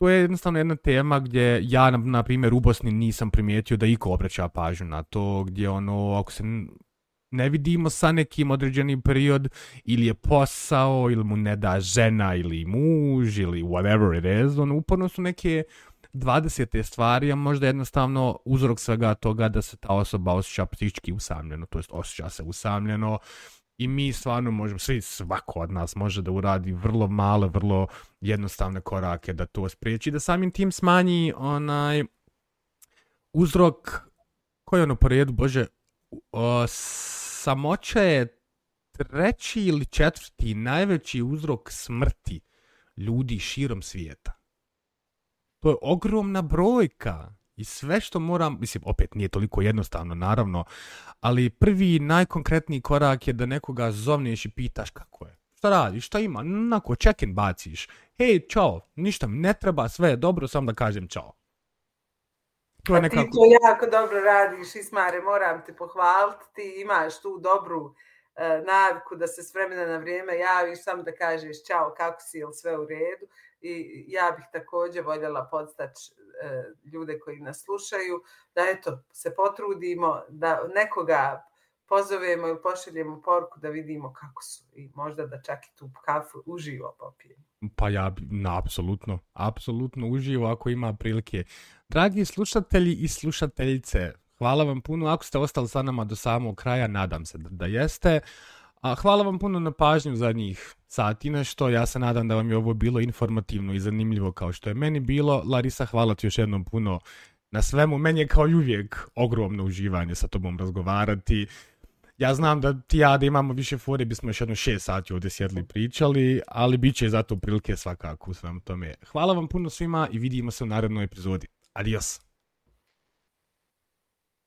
to je jednostavno jedna tema gdje ja, na, na primjer, u Bosni nisam primijetio da iko obraća pažnju na to, gdje ono, ako se ne vidimo sa nekim određenim period, ili je posao, ili mu ne da žena, ili muž, ili whatever it is, ono, uporno su neke 20. stvari, a možda jednostavno uzrok svega toga da se ta osoba osjeća psihički usamljeno, to jest osjeća se usamljeno, i mi stvarno možemo, svi svako od nas može da uradi vrlo male, vrlo jednostavne korake da to spriječi, da samim tim smanji onaj uzrok, koji je ono po redu, bože, o, samoća je treći ili četvrti najveći uzrok smrti ljudi širom svijeta. To je ogromna brojka. I sve što moram, mislim, opet nije toliko jednostavno, naravno, ali prvi najkonkretniji korak je da nekoga zovneš i pitaš kako je. Šta radiš, šta ima, nako, check-in baciš. Hej, čao, ništa mi ne treba, sve je dobro, samo da kažem čao. To je nekako... ti to jako dobro radiš, Ismare, moram te pohvaliti, ti imaš tu dobru uh, naviku da se s vremena na vrijeme javiš, samo da kažeš čao, kako si, ili sve u redu. I ja bih također voljela podstaći E, ljude koji nas slušaju, da eto, se potrudimo, da nekoga pozovemo i pošaljemo poruku da vidimo kako su i možda da čak i tu kafu uživo popijemo. Pa ja, na, apsolutno, apsolutno uživo ako ima prilike. Dragi slušatelji i slušateljice, hvala vam puno ako ste ostali sa nama do samog kraja, nadam se da, da jeste. A hvala vam puno na pažnju za njih sati nešto. Ja se nadam da vam je ovo bilo informativno i zanimljivo kao što je meni bilo. Larisa, hvala ti još jednom puno na svemu. Meni je kao i uvijek ogromno uživanje sa tobom razgovarati. Ja znam da ti ja da imamo više fore, bismo još jedno šest sati ovdje sjedli pričali, ali bit će zato prilike svakako u svem tome. Hvala vam puno svima i vidimo se u narednoj epizodi. Adios!